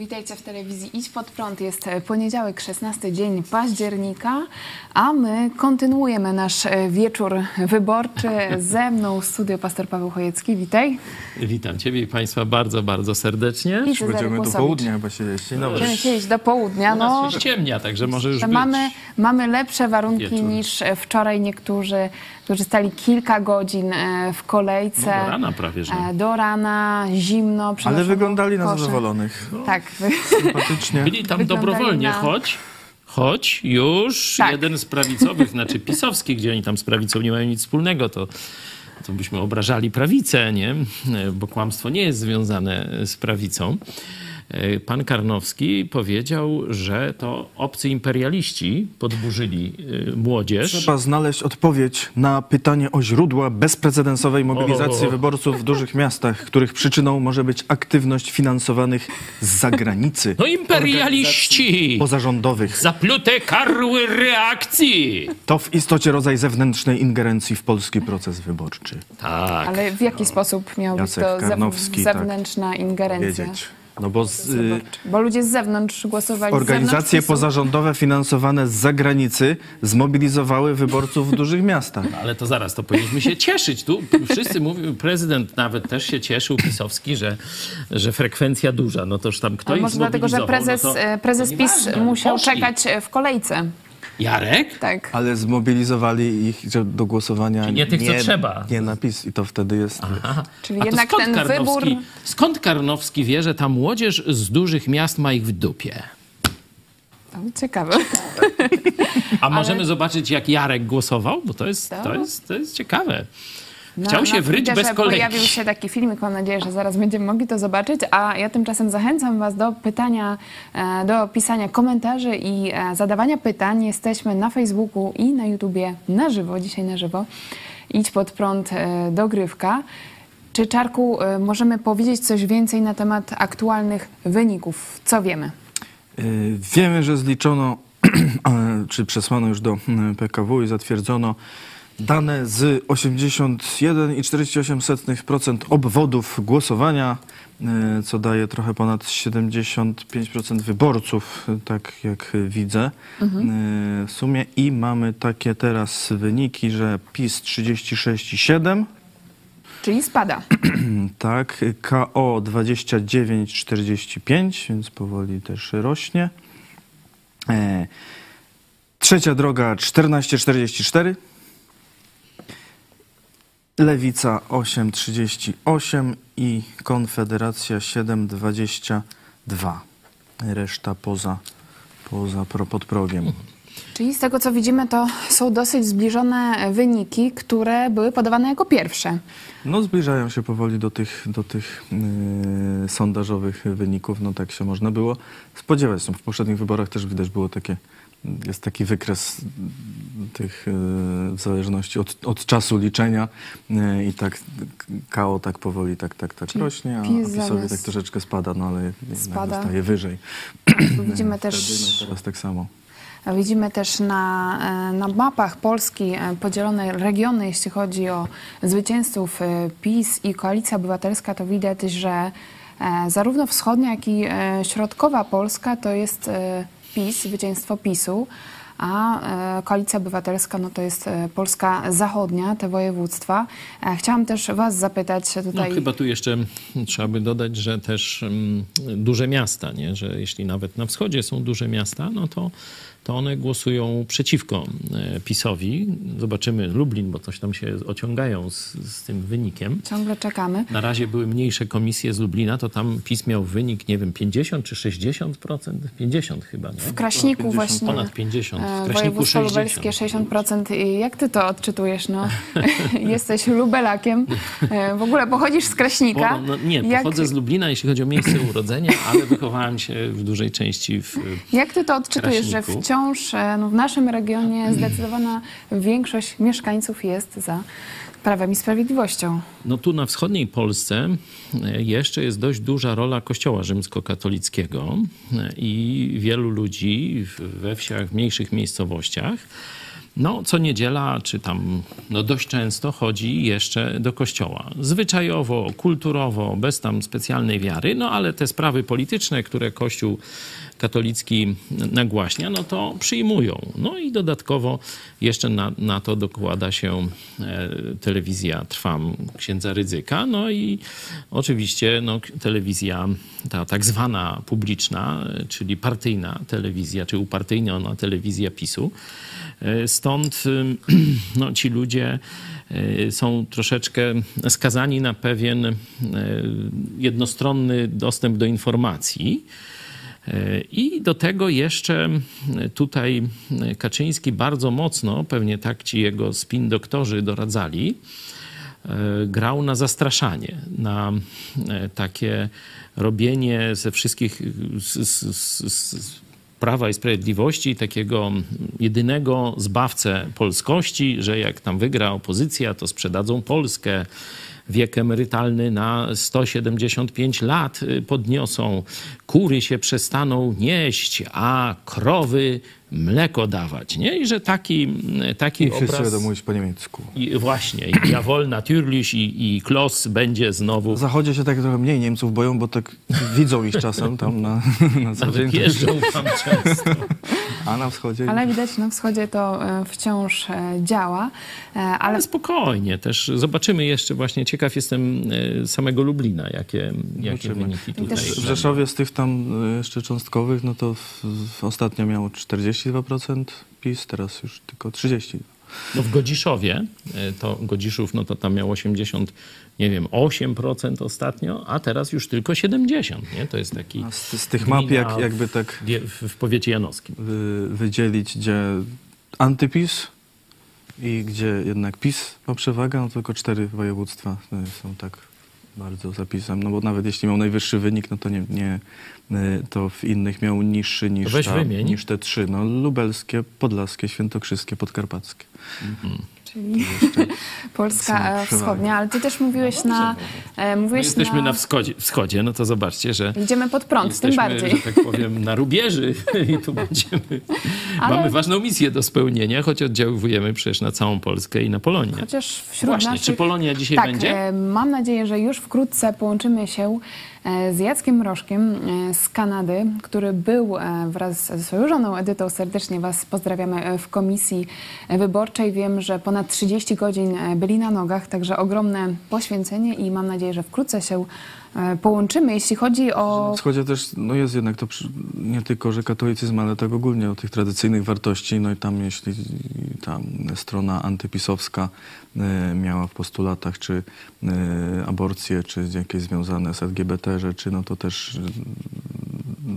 Witajcie w telewizji Idź Pod Prąd. Jest e, poniedziałek, 16 dzień października, a my kontynuujemy nasz e, wieczór wyborczy. Ze mną w studio pastor Paweł Chojecki. Witaj. Witam Ciebie i Państwa bardzo, bardzo serdecznie. I Będziemy do południa chyba siedzieć. Dobry. Będziemy siedzieć do południa. U No, nas się ściemnia, także może już być. mamy, mamy lepsze warunki wieczór. niż e, wczoraj niektórzy, którzy stali kilka godzin e, w kolejce. No, do rana prawie, że. E, Do rana, zimno. Ale wyglądali na zadowolonych. Tak. Sympatycznie. Byli tam wyglądali dobrowolnie, na- choć, choć już Tak. jeden z prawicowych, znaczy pisowskich, gdzie oni tam z prawicą nie mają nic wspólnego, to, to byśmy obrażali prawicę, nie? Bo kłamstwo nie jest związane z prawicą. E, Pan Karnowski powiedział, że to obcy imperialiści podburzyli e, młodzież. Trzeba znaleźć odpowiedź na pytanie o źródła bezprecedensowej mobilizacji O. wyborców w dużych miastach, których przyczyną może być aktywność finansowanych z zagranicy. No imperialiści! Pozarządowych. Zaplute karły reakcji! To w istocie rodzaj zewnętrznej ingerencji w polski proces wyborczy. Tak. Ale w jaki sposób miał być to tak zewnętrzna ingerencja? Wiedzieć. No bo z, y. Bo ludzie z zewnątrz głosowali z organizacje zewnątrz pozarządowe finansowane z zagranicy zmobilizowały wyborców w dużych miastach. Ale to zaraz, to powinniśmy się cieszyć. Tu wszyscy mówią, prezydent nawet też się cieszył, Pisowski, że, że frekwencja duża. No toż tam kto Ale ich może dlatego, że zmobilizował, prezes, no to, e, prezes to PiS musiał poszli. czekać e, w kolejce. Jarek? Tak. Ale zmobilizowali ich że do głosowania Czyli nie tych, co trzeba. Nie napis i to wtedy jest. Aha. Czyli A jednak skąd ten Karnowski, wybór- Skąd Karnowski wie, że ta młodzież z dużych miast ma ich w dupie? To ciekawe. A możemy zobaczyć, jak Jarek głosował? Bo to jest, to To- jest, to jest ciekawe. Na- Chciał się na wryć Twitterze bez kolejki. Pojawił się taki filmik, mam nadzieję, że zaraz będziemy mogli to zobaczyć, a ja tymczasem zachęcam Was do pytania, e, do pisania komentarzy i e, zadawania pytań. Jesteśmy na Facebooku i na YouTubie na żywo, dzisiaj na żywo. Idź pod prąd e, dogrywka. Czy Czarku, możemy powiedzieć coś więcej na temat aktualnych wyników? Co wiemy? Wiemy, że zliczono, czy przesłano już do mm, PKW i zatwierdzono dane z 81,48% obwodów głosowania, y, co daje trochę ponad 75% wyborców, y, tak jak widzę y, w sumie. I mamy takie teraz wyniki, że PiS 36,7%, Czyli spada. tak, KO 29,45, więc powoli też rośnie. E, trzecia droga 14,44. Lewica 8,38 i Konfederacja 7,22. Reszta poza, poza pro, pod progiem. Czyli z tego, co widzimy, to są dosyć zbliżone wyniki, które były podawane jako pierwsze. No zbliżają się powoli do tych, do tych yy, sondażowych wyników, no tak się można było spodziewać. No, w poprzednich wyborach też widać było takie, jest taki wykres tych yy, w zależności od, od czasu liczenia yy, i tak KO tak powoli tak, tak, tak Czyli rośnie, a, a PiS PiSowi tak troszeczkę spada, no ale Spada. zostaje wyżej. Widzimy Wtedy, też, no, teraz tak samo. widzimy też na, e, na mapach Polski e, podzielone regiony, jeśli chodzi o zwycięzców e, PiS i Koalicja Obywatelska, to widać, że e, zarówno wschodnia, jak i e, środkowa Polska to jest e, PiS, zwycięstwo PiSu, a e, Koalicja Obywatelska no to jest e, Polska Zachodnia, te województwa. E, Chciałam też was zapytać No, tutaj... chyba tu jeszcze trzeba by dodać, że też mm, duże miasta, nie? że jeśli nawet na wschodzie są duże miasta, no to, to one głosują przeciwko e, PiSowi. Zobaczymy Lublin, bo coś tam się ociągają z, z tym wynikiem. Ciągle czekamy. Na razie były mniejsze komisje z Lublina, to tam PiS miał wynik, nie wiem, 50 czy 60%? 50 chyba, nie? W Kraśniku 50, właśnie. Ponad 50, w e, Kraśniku Województwo 60. lubelskie 60%. I Jak ty to odczytujesz? No? Jesteś lubelakiem. E, W ogóle pochodzisz z Kraśnika. Bo, no, nie, jak, pochodzę z Lublina, jeśli chodzi o miejsce urodzenia, ale wychowałem się w dużej części w... jak ty to odczytujesz, że Kraśniku. Wciąż e, no, w naszym regionie zdecydowana większość mieszkańców jest za Prawem i Sprawiedliwością? No tu na wschodniej Polsce e, jeszcze jest dość duża rola Kościoła rzymskokatolickiego e, i wielu ludzi we wsiach, w mniejszych miejscowościach no, co niedziela, czy tam no, dość często chodzi jeszcze do kościoła. Zwyczajowo, kulturowo, bez tam specjalnej wiary, no ale te sprawy polityczne, które Kościół katolicki nagłaśnia, no to przyjmują. No i dodatkowo jeszcze na, na to dokłada się e, telewizja Trwam księdza Rydzyka, no i oczywiście no, telewizja ta tak zwana publiczna, e, czyli partyjna telewizja, czy upartyjniona telewizja PiSu. E, stąd no, ci ludzie są troszeczkę skazani na pewien jednostronny dostęp do informacji. I do tego jeszcze tutaj Kaczyński bardzo mocno, pewnie tak ci jego spin doktorzy doradzali, grał na zastraszanie, na takie robienie ze wszystkich z, z, z Prawa i Sprawiedliwości takiego jedynego zbawcę polskości, że jak tam wygra opozycja, to sprzedadzą Polskę, wiek emerytalny na 175 lat y, podniosą, kury się przestaną nieść, a krowy mleko dawać, nie? I że taki, taki I wszyscy obraz... będą mówić po niemiecku. I właśnie, i Jawohl, Natürlich i, i Klos będzie znowu... W Zachodzie się tak trochę mniej Niemców boją, bo tak widzą ich czasem tam na, na co dzień. Jeżdżą tam często. A na wschodzie... Ale widać na wschodzie to e, wciąż e, działa. E, Ale Ale spokojnie też. Zobaczymy jeszcze właśnie. Ciekaw jestem samego Lublina, jakie, jakie Zobaczymy. wyniki tutaj też- W. Rzeszowie z tych tam jeszcze cząstkowych, no to w, w ostatnio miało 42% PiS, teraz już tylko 30%. No w Godziszowie, e, to Godziszów, no to tam miał 80, nie wiem, 8% ostatnio, a teraz już tylko 70, nie? To jest taki z, z tych map jak, jakby tak w, w powiecie janowskim. wy, wydzielić, gdzie antypis i gdzie jednak PiS ma przewagę, no tylko cztery województwa y, są tak bardzo zapisem. No bo nawet jeśli miał najwyższy wynik, no to nie, nie y, to w innych miał niższy niż, ta, niż te trzy. No lubelskie, podlaskie, świętokrzyskie, podkarpackie. Czyli Polska e, wschodnia, ale ty też mówiłeś na... e, Mówiłeś jesteśmy na... na wschodzie, wschodzie, no to zobaczcie, że Idziemy pod prąd, tym jesteśmy, bardziej. że tak powiem, na rubieży i tu będziemy... Ale- Mamy ważną misję do spełnienia, choć oddziaływujemy przecież na całą Polskę i na Polonię. Chociaż wśród Właśnie, naszych... czy Polonia dzisiaj tak, będzie? e, mam nadzieję, że już wkrótce połączymy się z Jackiem Mrożkiem e, z Kanady, który był e, wraz ze swoją żoną Edytą. Serdecznie Was pozdrawiamy e, w komisji wyborczej. Wiem, że ponad 30 godzin e, byli na nogach, także ogromne poświęcenie i mam nadzieję, że wkrótce się e, połączymy. Jeśli chodzi o... Wschodzie też no jest jednak to przy, nie tylko, że katolicyzm, ale tak ogólnie o tych tradycyjnych wartości. No i tam jeśli tam strona antypisowska e, miała w postulatach czy e, aborcje, czy jakieś związane z LGBT rzeczy, no to też e,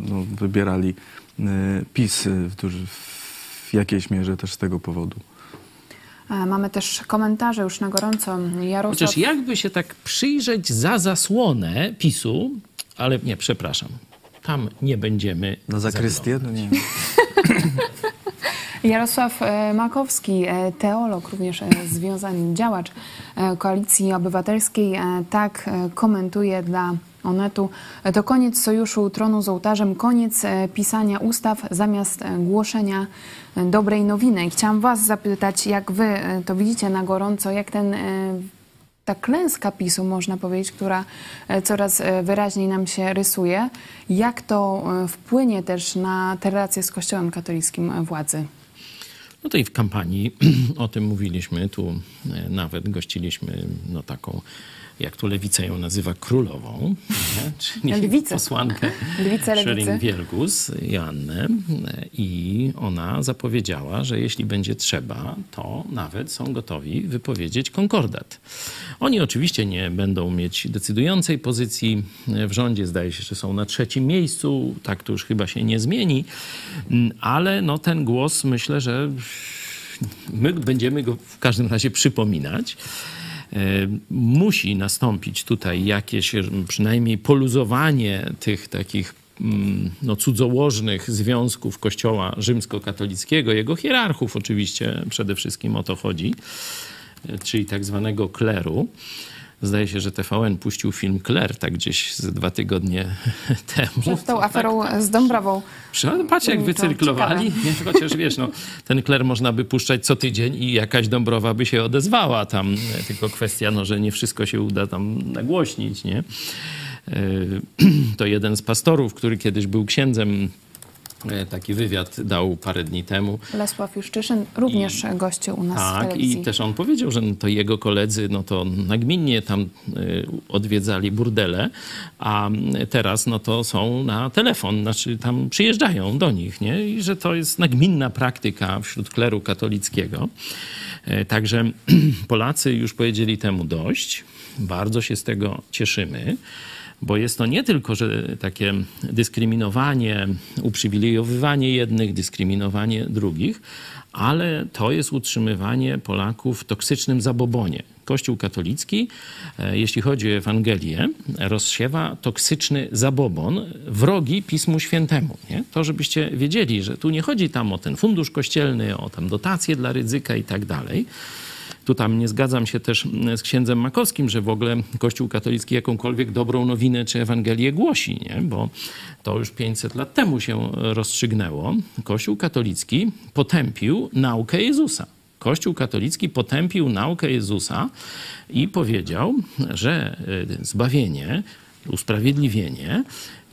no, wybierali e, PiS w, w jakiejś mierze też z tego powodu. E, Mamy też komentarze już na gorąco. Jarosław... Chociaż jakby się tak przyjrzeć za zasłonę PiSu, ale nie, przepraszam, tam nie będziemy. Na zakrystię? No nie. Jarosław e, Makowski, e, teolog, również związany działacz Koalicji Obywatelskiej, tak komentuje dla Onetu. To koniec sojuszu tronu z ołtarzem, koniec e, pisania ustaw zamiast e, głoszenia e, dobrej nowiny. Chciałam Was zapytać, jak Wy to widzicie na gorąco, jak ten ta klęska PiSu, można powiedzieć, która coraz wyraźniej nam się rysuje, jak to wpłynie też na te relacje z Kościołem katolickim władzy? No w kampanii o tym mówiliśmy. Tu nawet gościliśmy no, taką, jak tu lewica ją nazywa, królową, nie? czyli Lwicę. posłankę. Schering-Wielgus, Joannę. I ona zapowiedziała, że jeśli będzie trzeba, to nawet są gotowi wypowiedzieć konkordat. Oni oczywiście nie będą mieć decydującej pozycji w rządzie. Zdaje się, że są na trzecim miejscu. Tak to już chyba się nie zmieni. Ale no, ten głos myślę, że my będziemy go w każdym razie przypominać. E, Musi nastąpić tutaj jakieś e, przynajmniej poluzowanie tych takich mm, no, cudzołożnych związków Kościoła rzymskokatolickiego, jego hierarchów oczywiście przede wszystkim o to chodzi, e, czyli tak zwanego kleru. Zdaje się, że TVN puścił film Claire tak gdzieś z dwa tygodnie temu. Przed tą To aferą tak, z Dąbrową. Ale Patrz, jak wycyrklowali. Nie, chociaż wiesz, no, ten kler można by puszczać co tydzień i jakaś Dąbrowa by się odezwała tam. Tylko kwestia, no, że nie wszystko się uda tam nagłośnić, nie? E, To jeden z pastorów, który kiedyś był księdzem, taki wywiad dał parę dni temu. Lesław Juszczyszyn również gościł u nas w Tak, telewizji. i też on powiedział, że to jego koledzy no to nagminnie tam y, odwiedzali burdele, a teraz no to są na telefon, znaczy tam przyjeżdżają do nich, nie? I że to jest nagminna praktyka wśród kleru katolickiego. E, Także Polacy już powiedzieli temu dość. Bardzo się z tego cieszymy bo jest to nie tylko, że takie dyskryminowanie, uprzywilejowywanie jednych, dyskryminowanie drugich, ale to jest utrzymywanie Polaków w toksycznym zabobonie. Kościół katolicki, e, jeśli chodzi o Ewangelię, rozsiewa toksyczny zabobon, wrogi Pismu Świętemu. Nie? To, żebyście wiedzieli, że tu nie chodzi tam o ten fundusz kościelny, o tam dotacje dla ryzyka i tak dalej, tu tam nie zgadzam się też z księdzem Makowskim, że w ogóle Kościół katolicki jakąkolwiek dobrą nowinę czy Ewangelię głosi, nie? bo to już 500 lat temu się rozstrzygnęło. Kościół katolicki potępił naukę Jezusa. Kościół katolicki potępił naukę Jezusa i powiedział, że y, zbawienie, usprawiedliwienie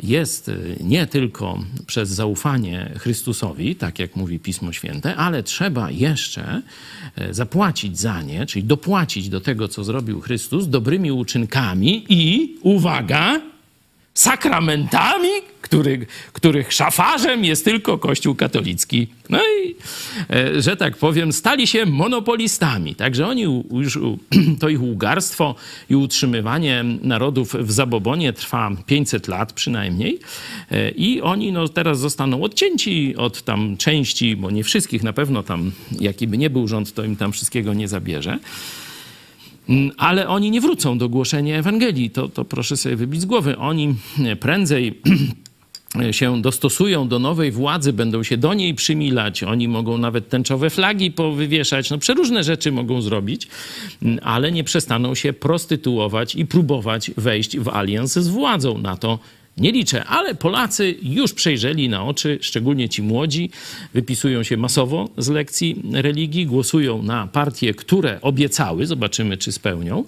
jest y, nie tylko przez zaufanie Chrystusowi, tak jak mówi Pismo Święte, ale trzeba jeszcze y, zapłacić za nie, czyli dopłacić do tego, co zrobił Chrystus, dobrymi uczynkami i, uwaga, sakramentami, który, których szafarzem jest tylko Kościół katolicki. No i, e, że tak powiem, stali się monopolistami. Także oni już, to ich ługarstwo i utrzymywanie narodów w zabobonie trwa 500 lat przynajmniej. E, I oni no, teraz zostaną odcięci od tam części, bo nie wszystkich na pewno tam, jaki by nie był rząd, to im tam wszystkiego nie zabierze. Mm, Ale oni nie wrócą do głoszenia Ewangelii. To, to proszę sobie wybić z głowy. Oni e, prędzej się dostosują do nowej władzy, będą się do niej przymilać. Oni mogą nawet tęczowe flagi powywieszać. No przeróżne rzeczy mogą zrobić, ale nie przestaną się prostytuować i próbować wejść w alians z władzą. Na to nie liczę, ale Polacy już przejrzeli na oczy, szczególnie ci młodzi, wypisują się masowo z lekcji religii, głosują na partie, które obiecały, zobaczymy czy spełnią,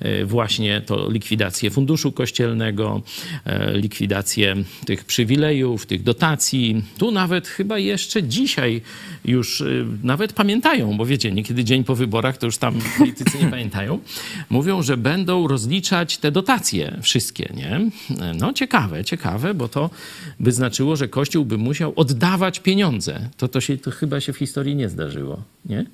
e, właśnie to likwidację funduszu kościelnego, e, likwidację tych przywilejów, tych dotacji. Tu nawet chyba jeszcze dzisiaj już e, nawet pamiętają, bo wiecie, niekiedy dzień po wyborach to już tam politycy nie pamiętają, mówią, że będą rozliczać te dotacje wszystkie, nie? No ciekawe, ciekawe, bo to by znaczyło, że Kościół by musiał oddawać pieniądze. To, to, się, to chyba się w historii nie zdarzyło, nie?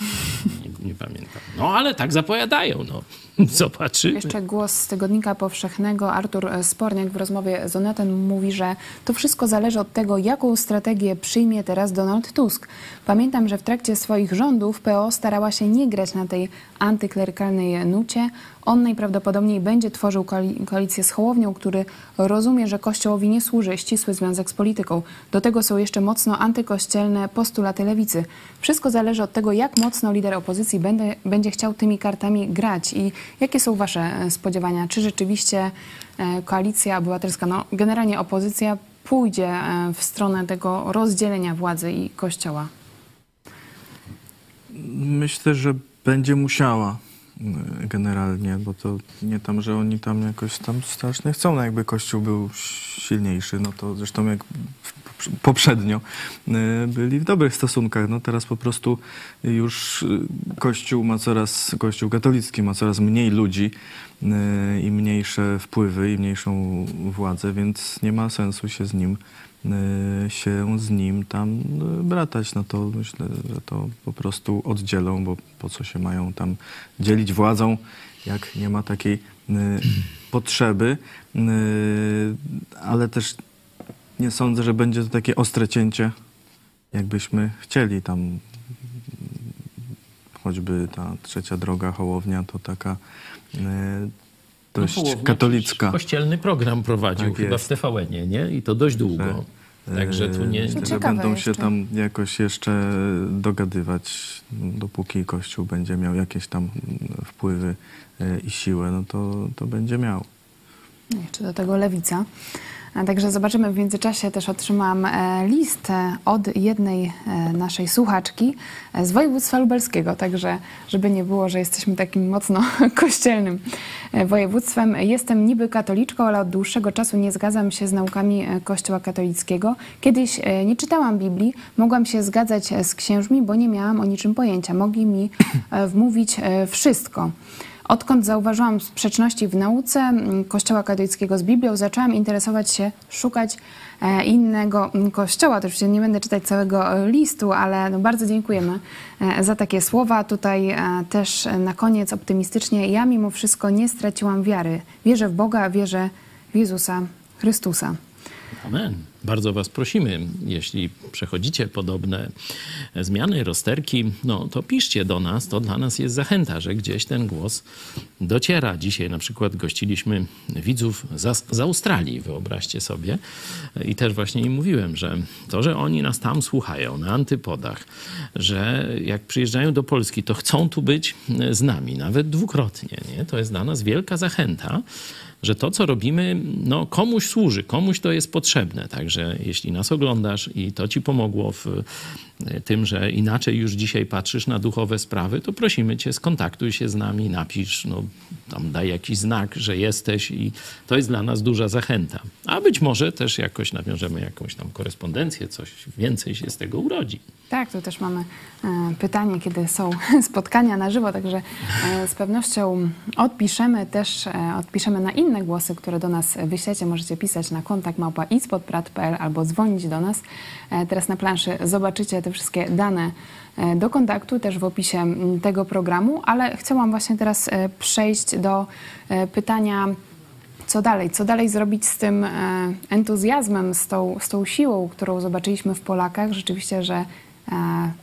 Nie, pamiętam. No ale tak zapowiadają, no. Zobaczymy. Jeszcze głos z Tygodnika Powszechnego. Artur Sporniak w rozmowie z Onetem mówi, że to wszystko zależy od tego, jaką strategię przyjmie teraz Donald Tusk. Pamiętam, że w trakcie swoich rządów PO starała się nie grać na tej antyklerykalnej nucie. On najprawdopodobniej będzie tworzył koali- koalicję z Hołownią, który rozumie, że Kościołowi nie służy ścisły związek z polityką. Do tego są jeszcze mocno antykościelne postulaty lewicy. Wszystko zależy od tego, jak mocno lider opozycji będzie, będzie chciał tymi kartami grać i jakie są wasze e, spodziewania? Czy rzeczywiście e, koalicja obywatelska, no generalnie opozycja pójdzie e, w stronę tego rozdzielenia władzy i Kościoła? Myślę, że będzie musiała generalnie, bo to nie tam, że oni tam jakoś tam strasznie chcą, no jakby Kościół był silniejszy, no to zresztą jak w- poprzednio y, byli w dobrych stosunkach, no teraz po prostu już y, Kościół ma coraz, Kościół katolicki ma coraz mniej ludzi y, i mniejsze wpływy i mniejszą władzę, więc nie ma sensu się z nim się z nim tam bratać, no to myślę, że to po prostu oddzielą, bo po co się mają tam dzielić władzą, jak nie ma takiej potrzeby, ale też nie sądzę, że będzie to takie ostre cięcie, jakbyśmy chcieli tam choćby ta trzecia droga Hołownia to taka y, dość No, katolicka. Kościelny program prowadził Tak chyba jest. w TVN-ie, nie? I to dość długo. Że- Także tu nie... e, To że będą się jeszcze. tam jakoś jeszcze dogadywać, dopóki Kościół będzie miał jakieś tam wpływy e, i siłę, no to, to będzie miał. Jeszcze do tego lewica. Także zobaczymy. W międzyczasie też otrzymałam e, list e, od jednej e, naszej słuchaczki z województwa lubelskiego. Także, żeby nie było, że jesteśmy takim mocno kościelnym województwem. Jestem niby katoliczką, ale od dłuższego czasu nie zgadzam się z naukami Kościoła katolickiego. Kiedyś nie czytałam Biblii, mogłam się zgadzać z księżmi, bo nie miałam o niczym pojęcia. Mogli mi wmówić wszystko. Odkąd zauważyłam sprzeczności w nauce Kościoła katolickiego z Biblią, zaczęłam interesować się, szukać e, innego kościoła. To oczywiście nie będę czytać całego e, listu, ale no bardzo dziękujemy e, za takie słowa. Tutaj też na koniec optymistycznie. Ja mimo wszystko nie straciłam wiary. Wierzę w Boga, wierzę w Jezusa Chrystusa. Amen. Bardzo Was prosimy, jeśli przechodzicie podobne zmiany, rozterki, no to piszcie do nas, to dla nas jest zachęta, że gdzieś ten głos dociera. Dzisiaj na przykład gościliśmy widzów z, z Australii, wyobraźcie sobie. I też właśnie im mówiłem, że to, że oni nas tam słuchają na antypodach, że jak przyjeżdżają do Polski, to chcą tu być z nami, nawet dwukrotnie. Nie? To jest dla nas wielka zachęta że to, co robimy, no, komuś służy, komuś to jest potrzebne. Także jeśli nas oglądasz i to ci pomogło w e, tym, że inaczej już dzisiaj patrzysz na duchowe sprawy, to prosimy cię, skontaktuj się z nami, napisz, no, tam daj jakiś znak, że jesteś i to jest dla nas duża zachęta. A być może też jakoś nawiążemy jakąś tam korespondencję, coś więcej się z tego urodzi. Tak, tu też mamy e, pytanie, kiedy są spotkania na żywo, także e, z pewnością odpiszemy też, odpiszemy na inne głosy, które do nas wyślecie. Możecie pisać na kontakt małpa ispodprat.pl albo dzwonić do nas. E, teraz na planszy zobaczycie te wszystkie dane e, do kontaktu, też w opisie tego programu, ale chciałam właśnie teraz e, przejść do pytania co dalej? Co dalej zrobić z tym entuzjazmem, z tą, z tą siłą, którą zobaczyliśmy w Polakach? Rzeczywiście, że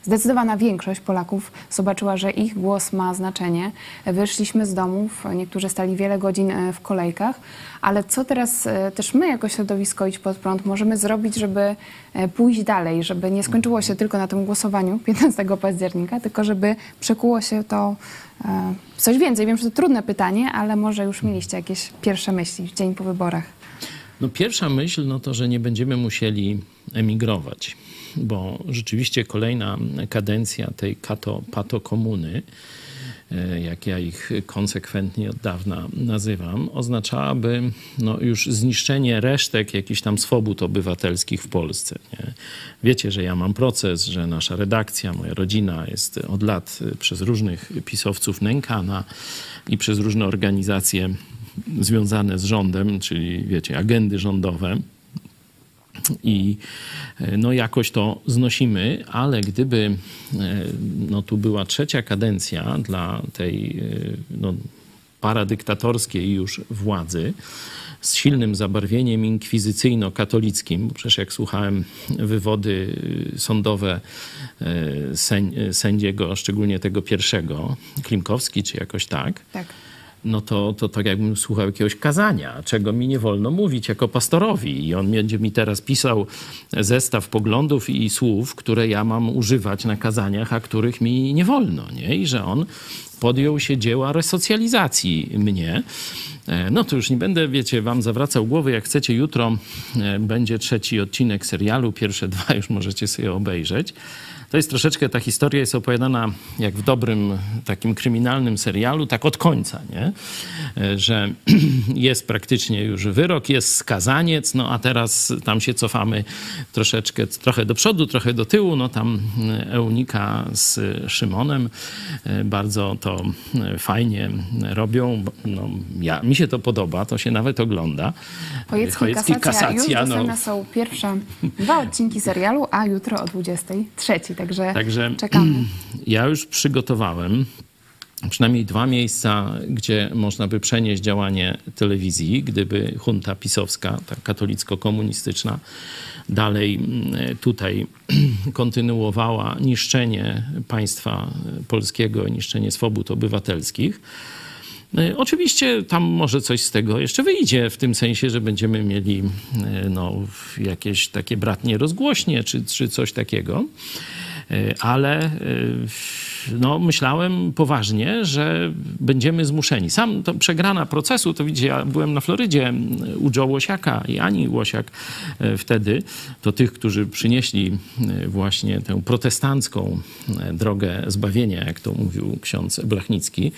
zdecydowana większość Polaków zobaczyła, że ich głos ma znaczenie. Wyszliśmy z domów, niektórzy stali wiele godzin e, w kolejkach, ale co teraz e, też my jako środowisko Idź Pod Prąd możemy zrobić, żeby e, pójść dalej, żeby nie skończyło się tylko na tym głosowaniu 15 października, tylko żeby przekuło się to e, coś więcej. Wiem, że to trudne pytanie, ale może już mieliście jakieś pierwsze myśli w dzień po wyborach. No pierwsza myśl, no to, że nie będziemy musieli emigrować, bo rzeczywiście kolejna kadencja tej kato, pato komuny, e, jak ja ich konsekwentnie od dawna nazywam, oznaczałaby no, już zniszczenie resztek jakichś tam swobód obywatelskich w Polsce. Nie? Wiecie, że ja mam proces, że nasza redakcja, moja rodzina jest od lat przez różnych pisowców nękana i przez różne organizacje związane z rządem, czyli wiecie, agendy rządowe. I e, no jakoś to znosimy, ale gdyby e, no, tu była trzecia kadencja dla tej e, no, paradyktatorskiej już władzy, z silnym zabarwieniem inkwizycyjno-katolickim, przecież jak słuchałem wywody sądowe sęd- sędziego, szczególnie tego pierwszego, Klimkowski czy jakoś tak, Tak. No to, to tak jakbym słuchał jakiegoś kazania, czego mi nie wolno mówić jako pastorowi. I on będzie mi teraz pisał zestaw poglądów i słów, które ja mam używać na kazaniach, a których mi nie wolno. Nie? I że on podjął się dzieła resocjalizacji mnie. E, No to już nie będę, wiecie, wam zawracał głowy. Jak chcecie, jutro e, będzie trzeci odcinek serialu. Pierwsze dwa już możecie sobie obejrzeć. To jest troszeczkę, ta historia jest opowiadana jak w dobrym takim kryminalnym serialu, tak od końca, nie? E, Że jest praktycznie już wyrok, jest skazaniec, no a teraz tam się cofamy troszeczkę, trochę do przodu, trochę do tyłu, no tam Eunika z Szymonem e, bardzo to e, fajnie robią. No, ja, mi się to podoba, to się nawet ogląda. Chojecki, kasacja. Już no. są pierwsze dwa odcinki serialu, a jutro o 23. Także, Także czekamy. ja już przygotowałem przynajmniej dwa miejsca, gdzie można by przenieść działanie telewizji, gdyby junta pisowska, ta katolicko-komunistyczna, dalej mm, tutaj kontynuowała niszczenie państwa polskiego, niszczenie swobód obywatelskich. E, Oczywiście tam może coś z tego jeszcze wyjdzie, w tym sensie, że będziemy mieli e, no, jakieś takie bratnie rozgłośnie czy, czy coś takiego. E, Ale e, no, myślałem poważnie, że będziemy zmuszeni. Sam to przegrana procesu, to widzicie, ja byłem na Florydzie u Joe Łosiaka i Ani Łosiak e, wtedy, to tych, którzy przynieśli e, właśnie tę protestancką e, drogę zbawienia, jak to mówił ksiądz Blachnicki,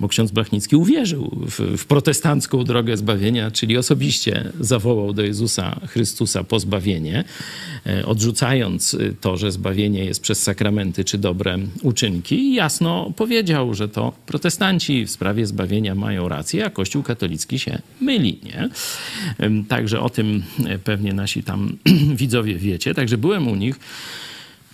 bo ksiądz Blachnicki uwierzył w, w protestancką drogę zbawienia, czyli osobiście zawołał do Jezusa Chrystusa po zbawienie, odrzucając to, że zbawienie jest przez sakramenty czy dobre uczynki i jasno powiedział, że to protestanci w sprawie zbawienia mają rację, a Kościół katolicki się myli. Nie? Także o tym e, pewnie nasi tam widzowie wiecie. Także byłem u nich.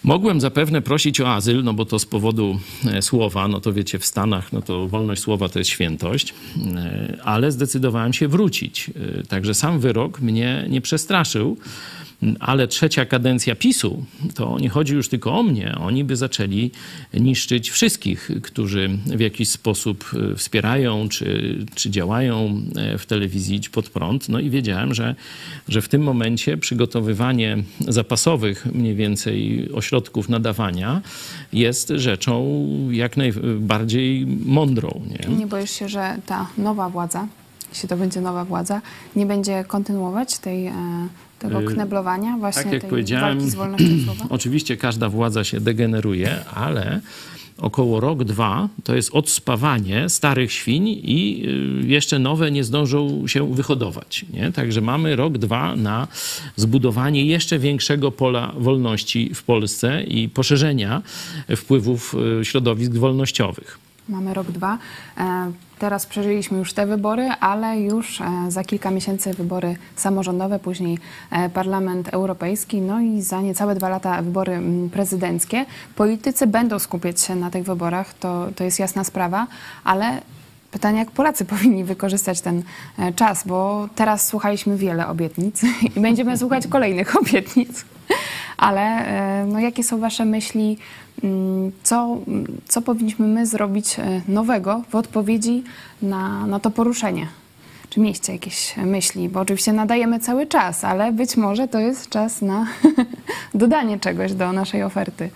Mogłem zapewne prosić o azyl, no bo to z powodu e, słowa, no to wiecie, w Stanach, no to wolność słowa to jest świętość, e, ale zdecydowałem się wrócić. Także sam wyrok mnie nie przestraszył, ale trzecia kadencja PiSu, to nie chodzi już tylko o mnie. Oni by zaczęli niszczyć wszystkich, którzy w jakiś sposób e, wspierają czy, czy działają e, w telewizji Idź Pod Prąd. No i wiedziałem, że, że w tym momencie przygotowywanie zapasowych mniej więcej ośrodków nadawania jest rzeczą jak najbardziej mądrą. Nie? Nie boisz się, że ta nowa władza, jeśli to będzie nowa władza, nie będzie kontynuować tej, e, tego Y, kneblowania, właśnie tak jak powiedziałem, walki z wolnością słowa? Oczywiście każda władza się degeneruje, ale około rok, dwa to jest odspawanie starych świń i y, jeszcze nowe nie zdążą się wyhodować. Nie? Także mamy rok, dwa na zbudowanie jeszcze większego pola wolności w Polsce i poszerzenia wpływów y, środowisk wolnościowych. Mamy rok, dwa. Teraz przeżyliśmy już te wybory, ale już e, za kilka miesięcy wybory samorządowe, później e, Parlament Europejski, no i za niecałe dwa lata wybory mm, prezydenckie. Politycy będą skupiać się na tych wyborach, to, to jest jasna sprawa, ale pytanie, jak Polacy powinni wykorzystać ten e, czas, bo teraz słuchaliśmy wiele obietnic i będziemy słuchać kolejnych obietnic. Ale no, jakie są Wasze myśli, co, co powinniśmy my zrobić e, nowego w odpowiedzi na, na to poruszenie? Czy mieliście jakieś myśli? Bo oczywiście nadajemy cały czas, ale być może to jest czas na dodanie czegoś do naszej oferty.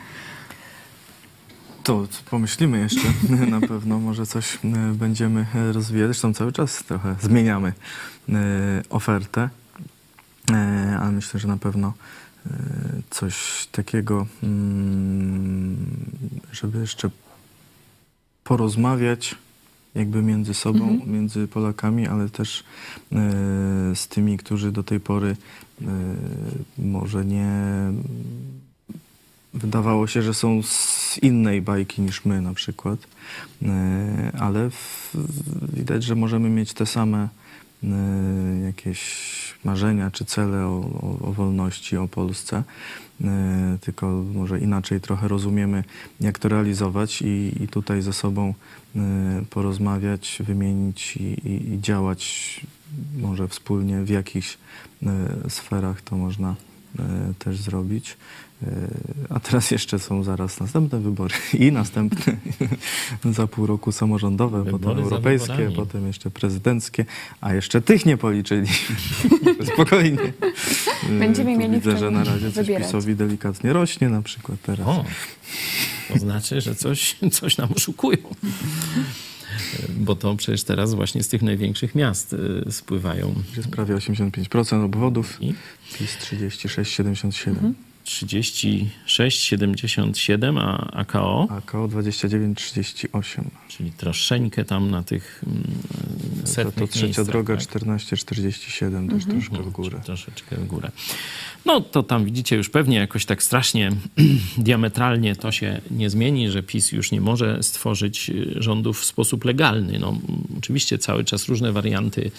To pomyślimy jeszcze na pewno, może coś e, będziemy rozwijać. Zresztą cały czas trochę zmieniamy e, ofertę, ale myślę, że na pewno coś takiego, mm, żeby jeszcze porozmawiać jakby między sobą, Mhm. między Polakami, ale też e, z tymi, którzy do tej pory e, może nie wydawało się, że są z innej bajki niż my na przykład, E, ale w, widać, że możemy mieć te same e, jakieś marzenia czy cele o, o, o wolności, o Polsce, e, tylko może inaczej trochę rozumiemy, jak to realizować i, i tutaj ze sobą e, porozmawiać, wymienić i, i, i działać może wspólnie w jakichś e, sferach to można e, też zrobić. E, A teraz jeszcze są zaraz następne wybory i następne za pół roku samorządowe, Wybory potem europejskie, potem jeszcze prezydenckie, a jeszcze tych nie policzyli. Spokojnie. E, Będziemy tu mieli Widzę, że na razie coś wybierać. PiSowi delikatnie rośnie na przykład teraz. O, to znaczy, że coś, coś nam oszukują. Bo to przecież teraz właśnie z tych największych miast y, spływają Jest prawie 85% obwodów, i PiS 36,77, Mhm. 36,77, a AKO, a koło 29,38. czyli troszeczkę tam na tych mm, To, setnych to trzecia droga tak? 14,47, też troszkę w Mhm, górę. Troszeczkę w górę. No to tam widzicie już pewnie jakoś tak strasznie diametralnie to się nie zmieni, że PiS już nie może stworzyć y, rządów w sposób legalny. No, oczywiście cały czas różne warianty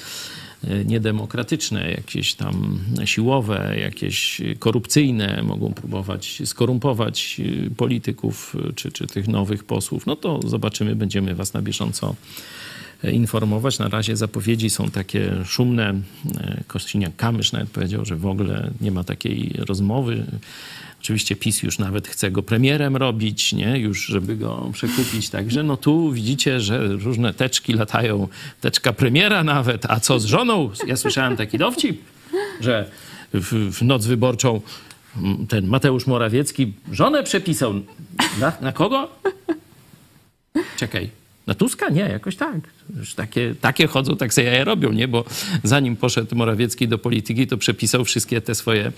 niedemokratyczne, jakieś tam siłowe, jakieś korupcyjne mogą próbować skorumpować y, polityków y, czy, czy tych nowych posłów. No to zobaczymy, będziemy was na bieżąco informować. Na razie zapowiedzi są takie szumne. Kościniak-Kamysz nawet powiedział, że w ogóle nie ma takiej rozmowy. Oczywiście PiS już nawet chce go premierem robić, nie? już żeby go przekupić. Także no tu widzicie, że różne teczki latają, teczka premiera nawet, a co z żoną? Ja słyszałem taki dowcip, że w, w noc wyborczą ten Mateusz Morawiecki żonę przepisał. Na, na kogo? Czekaj. Na Tuska? Nie, jakoś tak. Już takie, takie chodzą, tak sobie jaja robią, nie? Bo zanim poszedł Morawiecki do polityki, to przepisał wszystkie te swoje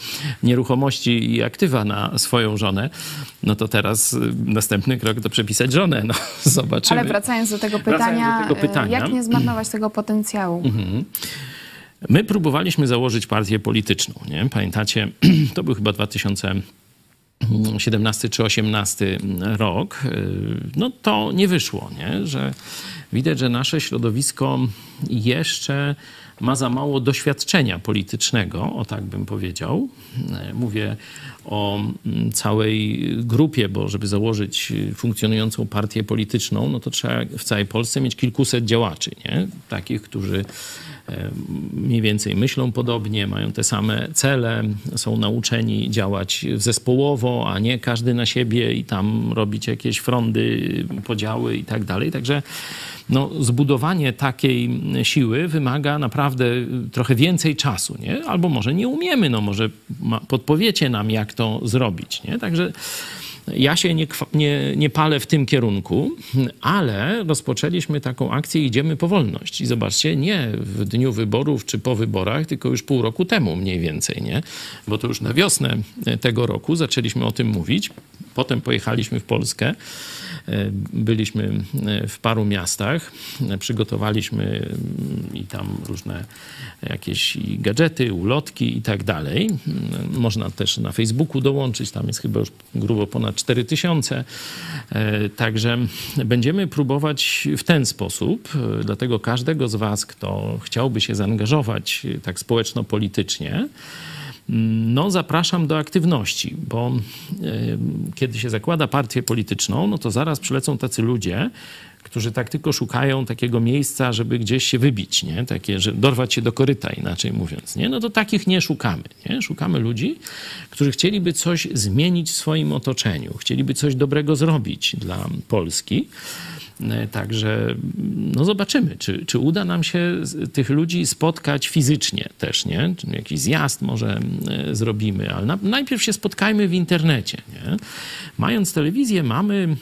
nieruchomości i aktywa na swoją żonę. No to teraz y, następny krok to przepisać żonę. No, zobaczymy. Ale wracając do tego pytania, do tego pytania. jak nie zmarnować tego potencjału? Mhm. My próbowaliśmy założyć partię polityczną. Nie? Pamiętacie, to był chyba 2017 czy 18 rok. No to nie wyszło, nie? że widać, że nasze środowisko jeszcze ma za mało doświadczenia politycznego, o tak bym powiedział. Mówię o całej grupie, bo żeby założyć funkcjonującą partię polityczną, no to trzeba w całej Polsce mieć kilkuset działaczy, nie? takich, którzy mniej więcej myślą podobnie, mają te same cele, są nauczeni działać zespołowo, a nie każdy na siebie i tam robić jakieś frondy, podziały i tak dalej. Także no, zbudowanie takiej siły wymaga naprawdę trochę więcej czasu, nie? Albo może nie umiemy, no może podpowiecie nam, jak to zrobić, nie? Także ja się nie, nie, nie palę w tym kierunku, ale rozpoczęliśmy taką akcję Idziemy po wolność. I zobaczcie, nie w dniu wyborów czy po wyborach, tylko już pół roku temu mniej więcej, nie? Bo to już na wiosnę tego roku zaczęliśmy o tym mówić. Potem pojechaliśmy w Polskę. E, byliśmy w paru miastach, przygotowaliśmy mm, i tam różne jakieś gadżety, ulotki i tak dalej. Można też na Facebooku dołączyć, tam jest chyba już grubo ponad 4000. E, także będziemy próbować w ten sposób, e, dlatego każdego z Was, kto chciałby się zaangażować tak społeczno-politycznie, no zapraszam do aktywności, bo y, kiedy się zakłada partię polityczną, no to zaraz przylecą tacy ludzie, którzy tak tylko szukają takiego miejsca, żeby gdzieś się wybić, nie? Takie, że dorwać się do koryta, inaczej mówiąc, nie? No to takich nie szukamy, nie? Szukamy ludzi, którzy chcieliby coś zmienić w swoim otoczeniu, chcieliby coś dobrego zrobić dla Polski. E, także no zobaczymy, czy, czy uda nam się tych ludzi spotkać fizycznie też, nie? Jakiś zjazd może e, zrobimy, ale na, najpierw się spotkajmy w internecie, nie? Mając telewizję, mamy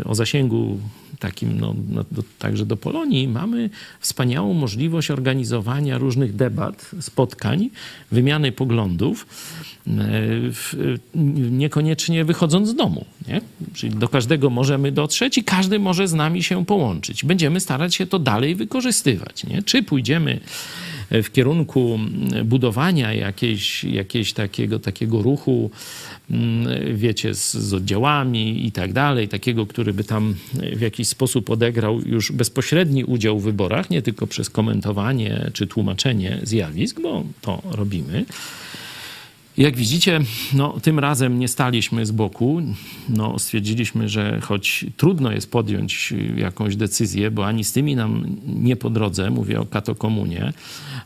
e, o zasięgu takim, no, no, do, także do Polonii, mamy wspaniałą możliwość organizowania różnych debat, spotkań, wymiany poglądów, niekoniecznie wychodząc z domu. Nie? Czyli do każdego możemy dotrzeć i każdy może z nami się połączyć. Będziemy starać się to dalej wykorzystywać. Nie? Czy pójdziemy w kierunku budowania jakiejś, jakiejś takiego, takiego ruchu, mm, wiecie, z, z, oddziałami i tak dalej, takiego, który by tam w jakiś sposób odegrał już bezpośredni udział w wyborach, nie tylko przez komentowanie czy tłumaczenie zjawisk, bo to robimy jak widzicie, no, tym razem nie staliśmy z boku. No, stwierdziliśmy, że choć trudno jest podjąć jakąś decyzję, bo ani z tymi nam nie po drodze, mówię o katokomunie,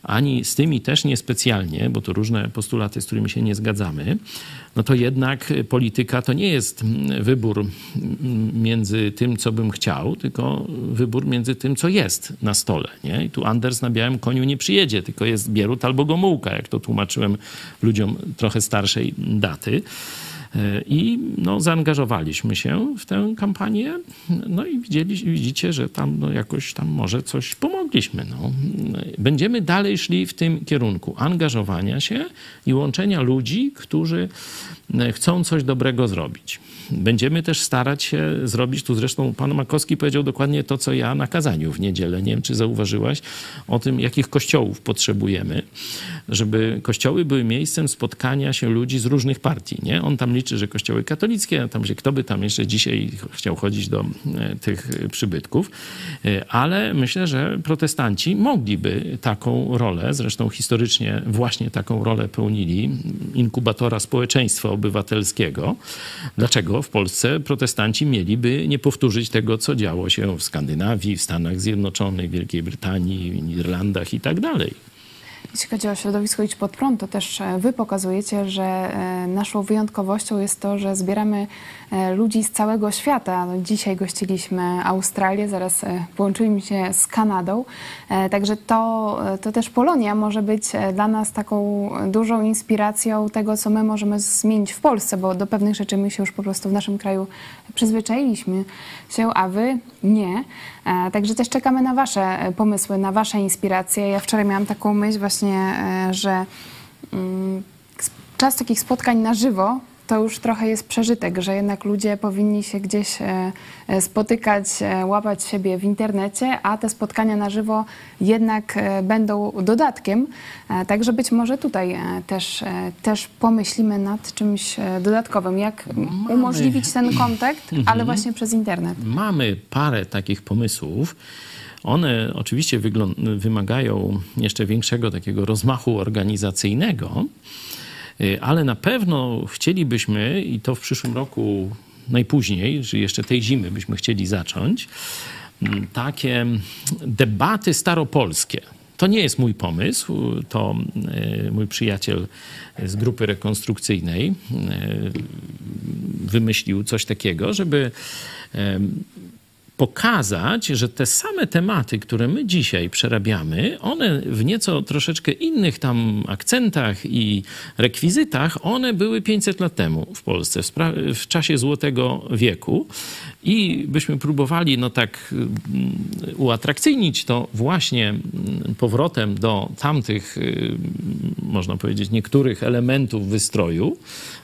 ani z tymi też niespecjalnie, bo to różne postulaty, z którymi się nie zgadzamy, no to jednak polityka to nie jest wybór między tym, co bym chciał, tylko wybór między tym, co jest na stole. Nie? I tu Anders na białym koniu nie przyjedzie, tylko jest Bierut albo Gomułka, jak to tłumaczyłem ludziom trochę starszej daty. I no, zaangażowaliśmy się w tę kampanię, no i widzieli, widzicie, że tam no, jakoś tam może coś pomogliśmy. No. Będziemy dalej szli w tym kierunku angażowania się i łączenia ludzi, którzy chcą coś dobrego zrobić. Będziemy też starać się zrobić, tu zresztą pan Makowski powiedział dokładnie to, co ja na kazaniu w niedzielę. Nie wiem, czy zauważyłaś o tym, jakich kościołów potrzebujemy, żeby kościoły były miejscem spotkania się ludzi z różnych partii. Nie? On tam liczy, że kościoły katolickie, tam się kto by tam jeszcze dzisiaj chciał chodzić do e, tych przybytków. E, ale myślę, że protestanci mogliby taką rolę, zresztą historycznie właśnie taką rolę pełnili, inkubatora społeczeństwa obywatelskiego. Dlaczego w Polsce protestanci mieliby nie powtórzyć tego, co działo się w Skandynawii, w Stanach Zjednoczonych, Wielkiej Brytanii, w Irlandach i tak dalej? Jeśli chodzi o środowisko Idź Pod Prąd, to też e, wy pokazujecie, że e, naszą wyjątkowością jest to, że zbieramy ludzi z całego świata. No, dzisiaj gościliśmy Australię, zaraz połączyliśmy się z Kanadą. Także to, to też Polonia może być dla nas taką dużą inspiracją tego, co my możemy zmienić w Polsce, bo do pewnych rzeczy my się już po prostu w naszym kraju przyzwyczailiśmy się, a wy nie. Także też czekamy na wasze pomysły, na wasze inspiracje. Ja wczoraj miałam taką myśl właśnie e, że mm, czas takich spotkań na żywo to już trochę jest przeżytek, że jednak ludzie powinni się gdzieś e, e, spotykać, łapać siebie w internecie, a te spotkania na żywo jednak będą dodatkiem. Także być może tutaj też, też pomyślimy nad czymś dodatkowym, jak Mamy. umożliwić ten kontakt, ale mhm. właśnie przez internet. Mamy parę takich pomysłów. One oczywiście wymagają jeszcze większego takiego rozmachu organizacyjnego, ale na pewno chcielibyśmy, i to w przyszłym roku najpóźniej, czy jeszcze tej zimy byśmy chcieli zacząć, mm, takie debaty staropolskie. To nie jest mój pomysł, to y, mój przyjaciel z grupy rekonstrukcyjnej y, wymyślił coś takiego, żeby pokazać, że te same tematy, które my dzisiaj przerabiamy, one w nieco troszeczkę innych tam akcentach i rekwizytach, one były 500 lat temu w Polsce, w, w czasie Złotego Wieku. I byśmy próbowali no tak mm, uatrakcyjnić to właśnie mm, powrotem do tamtych, y, można powiedzieć, niektórych elementów wystroju,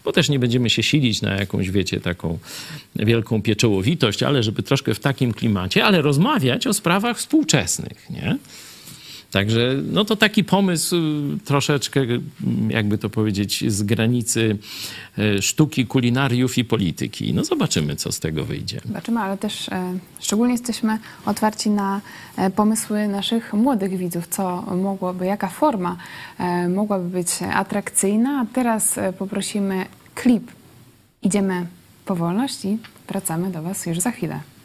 bo też nie będziemy się silić na jakąś, wiecie, taką wielką pieczołowitość, ale żeby troszkę w takim klimacie, ale rozmawiać o sprawach współczesnych, nie? Także no to taki pomysł y, troszeczkę, y, jakby to powiedzieć, z granicy y, sztuki, kulinariów i polityki. No zobaczymy, co z tego wyjdzie. Zobaczymy, ale też e, szczególnie jesteśmy otwarci na e, pomysły naszych młodych widzów, co mogłoby, jaka forma e, mogłaby być atrakcyjna. A teraz poprosimy klip. Idziemy po wolności. Wracamy do Was już za chwilę.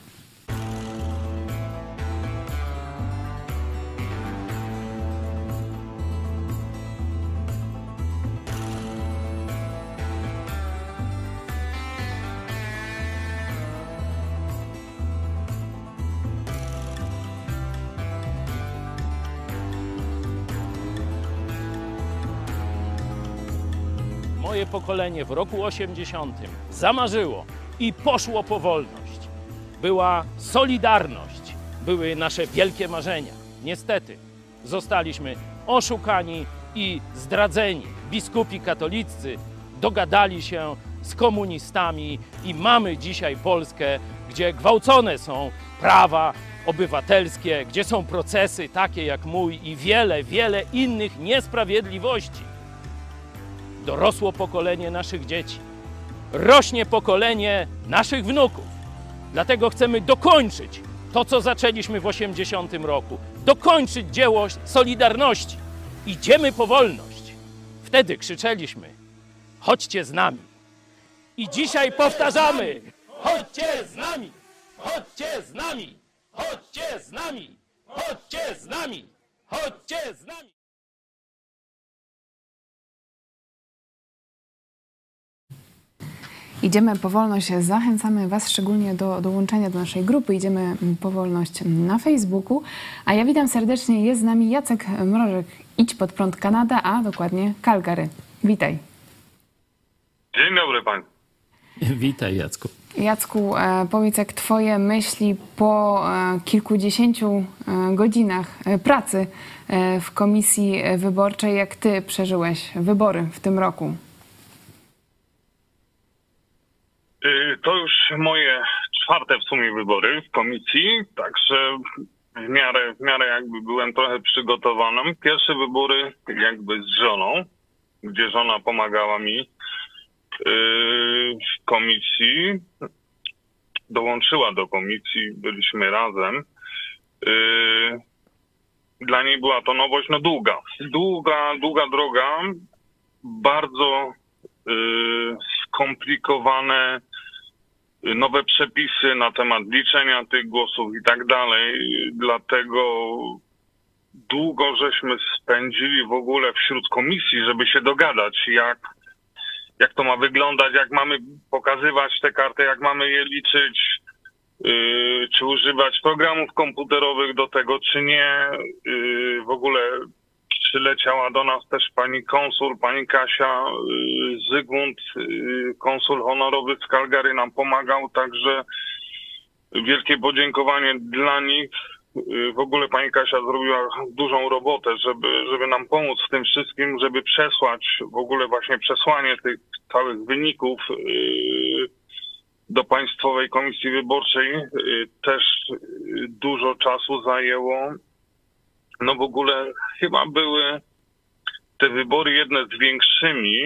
Moje pokolenie w roku 80 zamarzyło i poszło po wolność. Była solidarność, były nasze wielkie marzenia. Niestety zostaliśmy oszukani i zdradzeni. Biskupi katolicy dogadali się z komunistami i mamy dzisiaj Polskę, gdzie gwałcone są prawa obywatelskie, gdzie są procesy takie jak mój i wiele, wiele innych niesprawiedliwości dorosło pokolenie naszych dzieci, rośnie pokolenie naszych wnuków. Dlatego chcemy dokończyć to, co zaczęliśmy w 80 roku, dokończyć dzieło Solidarności. Idziemy po wolność. Wtedy krzyczeliśmy: chodźcie z nami. I dzisiaj powtarzamy: chodźcie z nami, chodźcie z nami, chodźcie z nami, chodźcie z nami, chodźcie z nami. Idziemy powolność, zachęcamy Was szczególnie do dołączenia do naszej grupy. Idziemy powolność na Facebooku. A ja witam serdecznie, jest z nami Jacek Mrożek, Idź pod prąd Kanada, a dokładnie Calgary. Witaj. Dzień dobry Pan. Witaj Jacku. Jacku, e, powiedz jak Twoje myśli po e, kilkudziesięciu e, godzinach pracy w komisji wyborczej, jak Ty przeżyłeś wybory w tym roku? Y, to już moje czwarte w sumie wybory w komisji, także w miarę, w miarę jakby byłem trochę przygotowany. Pierwsze wybory jakby z żoną, gdzie żona pomagała mi yy, w komisji. Dołączyła do komisji, byliśmy razem. Yy, dla niej była to nowość, no długa. Długa, długa droga, bardzo skomplikowane y, nowe przepisy na temat liczenia tych głosów i tak dalej. Dlatego długo żeśmy spędzili w ogóle wśród komisji, żeby się dogadać, jak, jak to ma wyglądać, jak mamy pokazywać te karty, jak mamy je liczyć, yy, czy używać programów komputerowych do tego, czy nie. Yy, w ogóle przyleciała do nas też pani konsul, pani Kasia yy, Zygmunt, yy, konsul honorowy z Calgary nam pomagał, także wielkie podziękowanie dla nich. Yy, W ogóle pani Kasia zrobiła dużą robotę, żeby, żeby nam pomóc w tym wszystkim, żeby przesłać w ogóle właśnie przesłanie tych całych wyników do Państwowej Komisji Wyborczej. Też dużo czasu zajęło. No w ogóle chyba były te wybory jedne z większymi,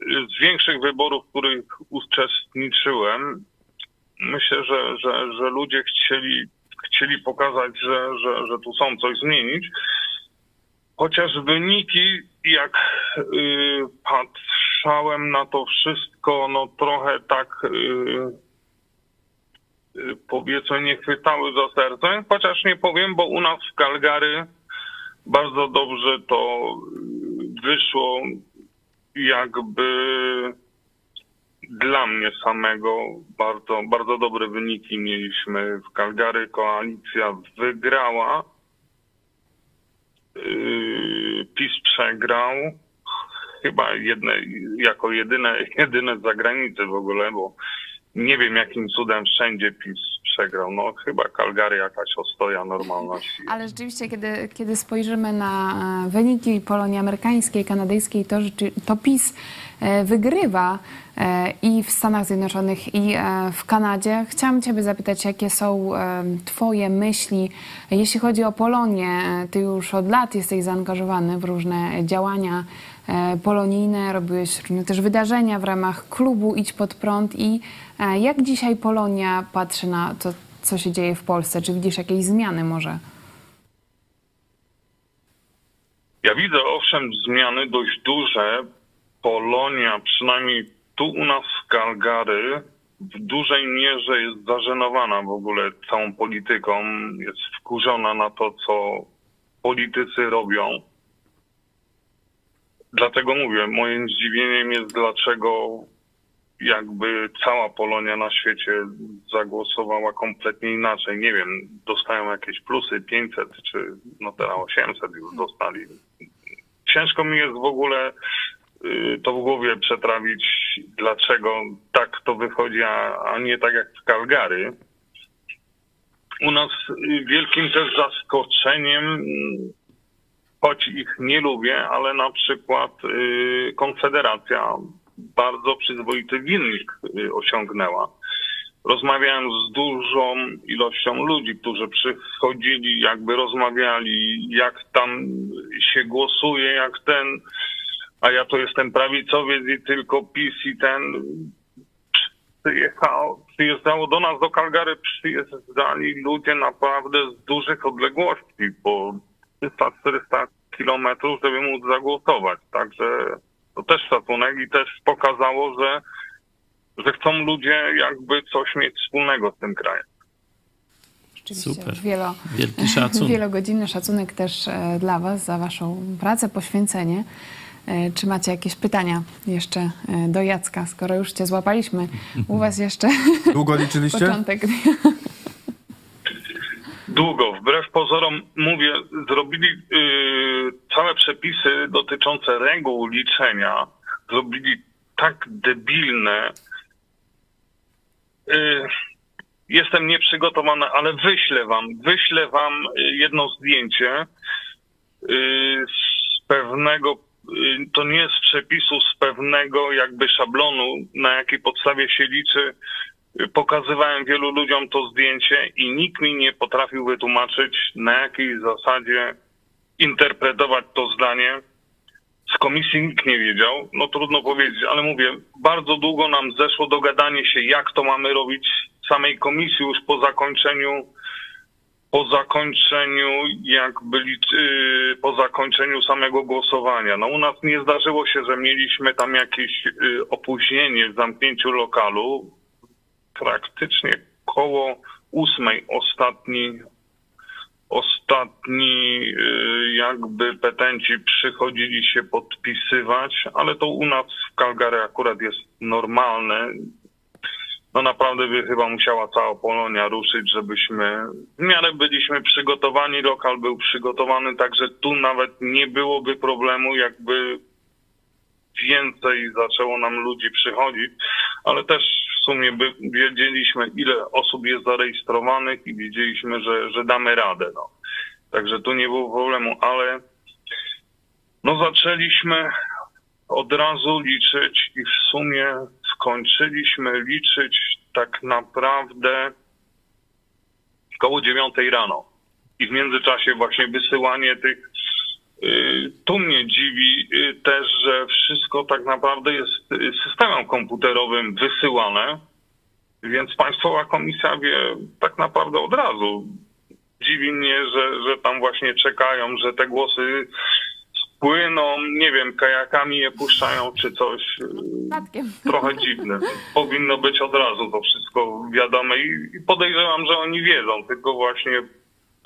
z większych wyborów, w których uczestniczyłem. Myślę, że, że, że ludzie chcieli, chcieli pokazać, że, że, że tu są coś zmienić. Chociaż wyniki, jak y, patrzałem na to wszystko, no trochę tak y, y, powiedzmy nie chwytały za serce. Chociaż nie powiem, bo u nas w Calgary bardzo dobrze to wyszło jakby dla mnie samego bardzo, bardzo dobre wyniki mieliśmy w Calgary. Koalicja wygrała. Yy, PiS przegrał. Chyba jedne, jako jedyne, jedyne z zagranicy w ogóle, bo nie wiem jakim cudem wszędzie PiS przegrał. No chyba Calgary jakaś ostoja normalności. Ale rzeczywiście, kiedy, kiedy spojrzymy na e, wyniki Polonii amerykańskiej, kanadyjskiej, to, to PiS e, wygrywa e, i w Stanach Zjednoczonych, i w Kanadzie. Chciałam Ciebie zapytać, jakie są Twoje myśli, jeśli chodzi o Polonię. Ty już od lat jesteś zaangażowany w różne działania polonijne, robiłeś różne też wydarzenia w ramach klubu Idź Pod Prąd i e, jak dzisiaj Polonia patrzy na to, co się dzieje w Polsce? Czy widzisz jakieś zmiany może? Ja widzę owszem zmiany dość duże. Polonia, przynajmniej tu u nas w Calgary, w dużej mierze jest zażenowana w ogóle całą polityką. Jest wkurzona na to, co politycy robią. Dlatego mówię, moim zdziwieniem jest, dlaczego jakby cała Polonia na świecie zagłosowała kompletnie inaczej. Nie wiem, dostają jakieś plusy 500 czy no teraz 800 już dostali. Ciężko mi jest w ogóle y, to w głowie przetrawić, dlaczego tak to wychodzi, a, nie tak jak w Calgary. U nas y, wielkim też zaskoczeniem, choć ich nie lubię, ale na przykład y, Konfederacja bardzo przyzwoity wynik y, osiągnęła. Rozmawiałem z dużą ilością ludzi, którzy przychodzili, jakby rozmawiali, jak tam się głosuje, jak ten, a ja to jestem prawicowiec i tylko PiS i ten przyjechał, przyjeżdżało do nas do Calgary, przyjeżdżali ludzie naprawdę z dużych odległości, po 300-400 kilometrów, żeby móc zagłosować. Także to też szacunek i też pokazało, że, że chcą ludzie jakby coś mieć wspólnego z tym krajem. Rzeczywiście Super. Wielo, Wielki szacun. Wielogodzinny szacunek też e, dla Was za Waszą pracę, poświęcenie. E, Czy macie jakieś pytania jeszcze e, do Jacka, skoro już Cię złapaliśmy? U Was jeszcze Długo liczyliście? początek. Długo, wbrew pozorom, mówię, zrobili yy, całe przepisy dotyczące reguł liczenia, zrobili tak debilne. Yy, jestem nieprzygotowany, ale wyślę wam, wyślę wam y, jedno zdjęcie yy, z pewnego, yy, to nie z przepisu, z pewnego jakby szablonu, na jakiej podstawie się liczy Y, Pokazywałem wielu ludziom to zdjęcie i nikt mi nie potrafił wytłumaczyć, na jakiej zasadzie interpretować to zdanie. Z komisji nikt nie wiedział, no trudno powiedzieć, ale mówię, bardzo długo nam zeszło dogadanie się, jak to mamy robić samej komisji już po zakończeniu po zakończeniu jakby yy, po zakończeniu samego głosowania. No u nas nie zdarzyło się, że mieliśmy tam jakieś yy, opóźnienie w zamknięciu lokalu. Praktycznie koło ósmej ostatni ostatni yy, jakby petenci przychodzili się podpisywać, ale to u nas w Calgary akurat jest normalne. No naprawdę by chyba musiała cała Polonia ruszyć, żebyśmy w miarę byliśmy przygotowani, lokal był przygotowany, także tu nawet nie byłoby problemu, jakby więcej zaczęło nam ludzi przychodzić, ale też sumie by wiedzieliśmy, ile osób jest zarejestrowanych i wiedzieliśmy, że, że damy radę. No. Także tu nie było problemu, ale no zaczęliśmy od razu liczyć i w sumie skończyliśmy liczyć tak naprawdę koło dziewiątej rano. I w międzyczasie właśnie wysyłanie tych. Y, Tu mnie dziwi y, też, że wszystko tak naprawdę jest y, systemem komputerowym wysyłane, więc Państwowa Komisja wie tak naprawdę od razu. Dziwi mnie, że, że tam właśnie czekają, że te głosy spłyną, nie wiem, kajakami je puszczają czy coś. trochę dziwne. Powinno być od razu to wszystko wiadome i podejrzewam, że oni wiedzą, tylko właśnie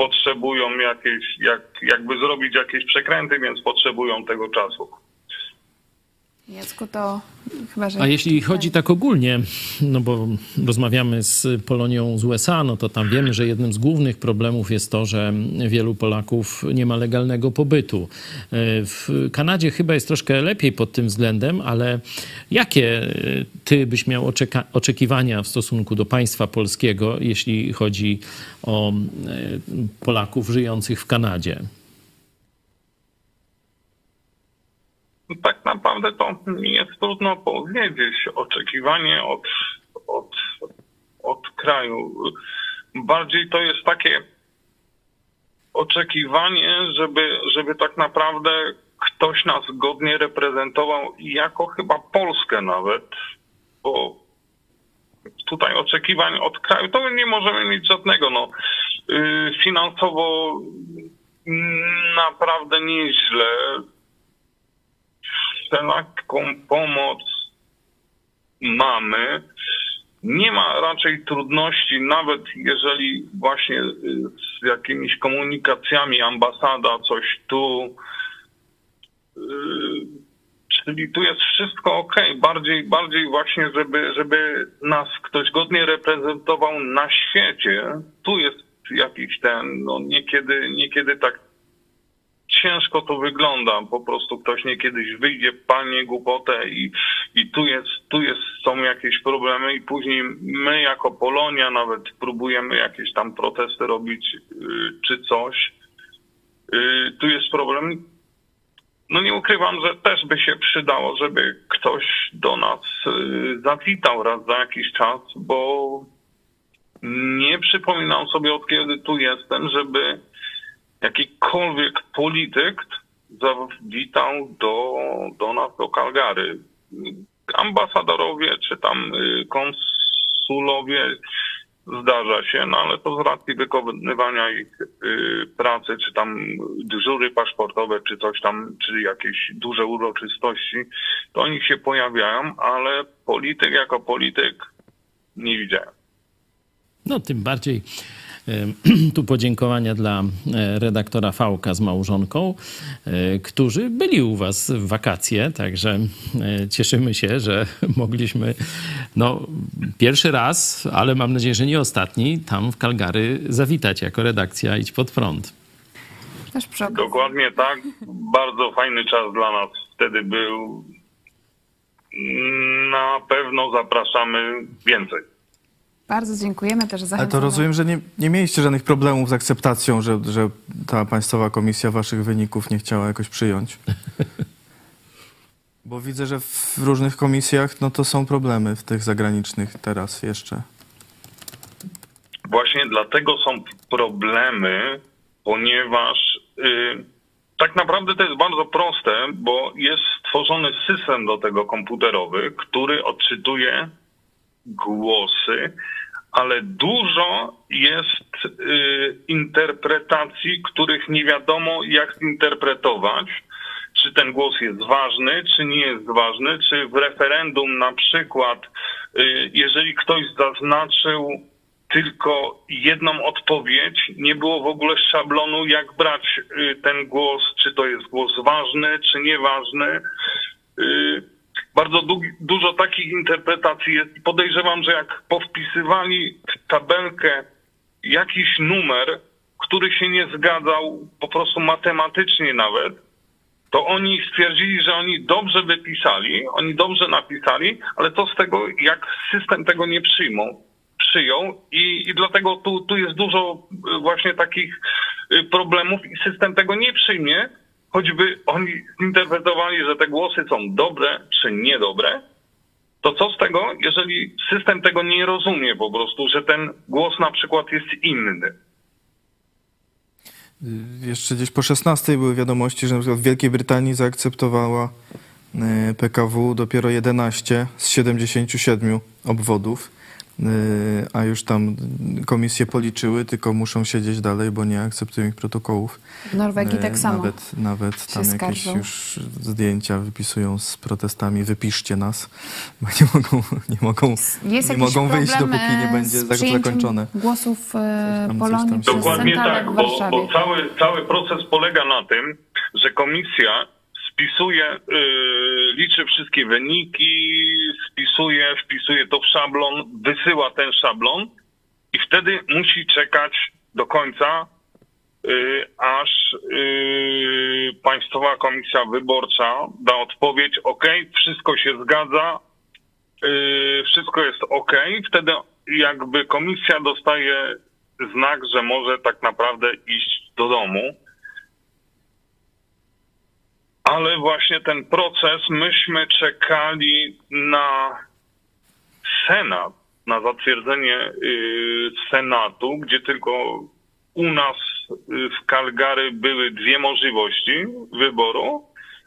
potrzebują jakieś, jak, jakby zrobić jakieś przekręty, więc potrzebują tego czasu. Jacku, to chyba, że... A jeśli chodzi tak ogólnie, no bo rozmawiamy z Polonią z USA, no to tam wiemy, że jednym z głównych problemów jest to, że wielu Polaków nie ma legalnego pobytu. W Kanadzie chyba jest troszkę lepiej pod tym względem, ale jakie ty byś miał oczeka- oczekiwania w stosunku do państwa polskiego, jeśli chodzi o e, Polaków żyjących w Kanadzie? Tak naprawdę to jest trudno powiedzieć. Oczekiwanie od, od, od kraju. Bardziej to jest takie oczekiwanie, żeby, żeby tak naprawdę ktoś nas godnie reprezentował jako chyba Polskę nawet, bo tutaj oczekiwań od kraju to nie możemy mieć żadnego. No, Yy, finansowo mm, naprawdę nieźle. Wszelaką pomoc mamy. Nie ma raczej trudności, nawet jeżeli właśnie y, z jakimiś komunikacjami ambasada, coś tu. y, Czyli tu jest wszystko ok. Bardziej, bardziej właśnie, żeby, żeby nas ktoś godnie reprezentował na świecie. Tu jest jakiś ten, no niekiedy, niekiedy tak ciężko to wygląda. Po prostu ktoś niekiedyś wyjdzie, palnie głupotę i, i tu jest, tu jest, są jakieś problemy i później my jako Polonia nawet próbujemy jakieś tam protesty robić y, czy coś. Y, Tu jest problem. No nie ukrywam, że też by się przydało, żeby ktoś do nas y, zawitał raz za jakiś czas, bo nie przypominam sobie od kiedy tu jestem, żeby jakikolwiek polityk zawitał do, do nas, do Calgary. Ambasadorowie czy tam y, konsulowie zdarza się, no ale to z racji wykonywania ich y, pracy, czy tam dyżury paszportowe, czy coś tam, czy jakieś duże uroczystości, to oni się pojawiają, ale polityk jako polityk nie widziałem. No, tym bardziej tu podziękowania dla e, redaktora Fałka z małżonką, e, którzy byli u was w wakacje, także e, cieszymy się, że mogliśmy no, pierwszy raz, ale mam nadzieję, że nie ostatni, tam w Calgary zawitać jako redakcja Idź Pod Prąd. Dokładnie tak. Bardzo fajny czas dla nas wtedy był. Na pewno zapraszamy więcej. Bardzo dziękujemy też za Ale to rozumiem, że nie, nie mieliście żadnych problemów z akceptacją, że, że ta Państwowa Komisja waszych wyników nie chciała jakoś przyjąć? Bo widzę, że w różnych komisjach no to są problemy w tych zagranicznych teraz jeszcze. właśnie dlatego są problemy, ponieważ y, tak naprawdę to jest bardzo proste, bo jest stworzony system do tego komputerowy, który odczytuje głosy, ale dużo jest y, interpretacji, których nie wiadomo jak zinterpretować. Czy ten głos jest ważny, czy nie jest ważny, czy w referendum na przykład, y, jeżeli ktoś zaznaczył tylko jedną odpowiedź, nie było w ogóle szablonu, jak brać y, ten głos, czy to jest głos ważny, czy nieważny. Bardzo długi, dużo takich interpretacji jest. Podejrzewam, że jak powpisywali w tabelkę jakiś numer, który się nie zgadzał po prostu matematycznie nawet, to oni stwierdzili, że oni dobrze wypisali, oni dobrze napisali, ale co z tego, jak system tego nie przyjmą, przyjął i, i dlatego tu, tu jest dużo y, właśnie takich y, problemów i system tego nie przyjmie, choćby oni zinterpretowali, że te głosy są dobre czy niedobre, to co z tego, jeżeli system tego nie rozumie po prostu, że ten głos na przykład jest inny. Y, Jeszcze gdzieś po 16 były wiadomości, że na przykład w Wielkiej Brytanii zaakceptowała y, PKW dopiero 11 z 77 obwodów, a już tam komisje policzyły, tylko muszą siedzieć dalej, bo nie akceptują ich protokołów. W Norwegii Y, tak samo. Nawet, nawet tam się jakieś skarżą. już zdjęcia wypisują z protestami, wypiszcie nas, bo nie mogą, nie mogą, Jest nie mogą wyjść, dopóki nie e, będzie zakończone. głosów e, tam- Polonii Dokładnie tak, w bo, bo cały, cały proces polega na tym, że komisja spisuje, y, liczy wszystkie wyniki, spisuje, wpisuje to w szablon, wysyła ten szablon i wtedy musi czekać do końca, y, aż y, Państwowa Komisja Wyborcza da odpowiedź, ok, wszystko się zgadza, y, wszystko jest ok, wtedy jakby komisja dostaje znak, że może tak naprawdę iść do domu. Ale właśnie ten proces, myśmy czekali na Senat, na zatwierdzenie y, Senatu, gdzie tylko u nas y, w Calgary były dwie możliwości wyboru.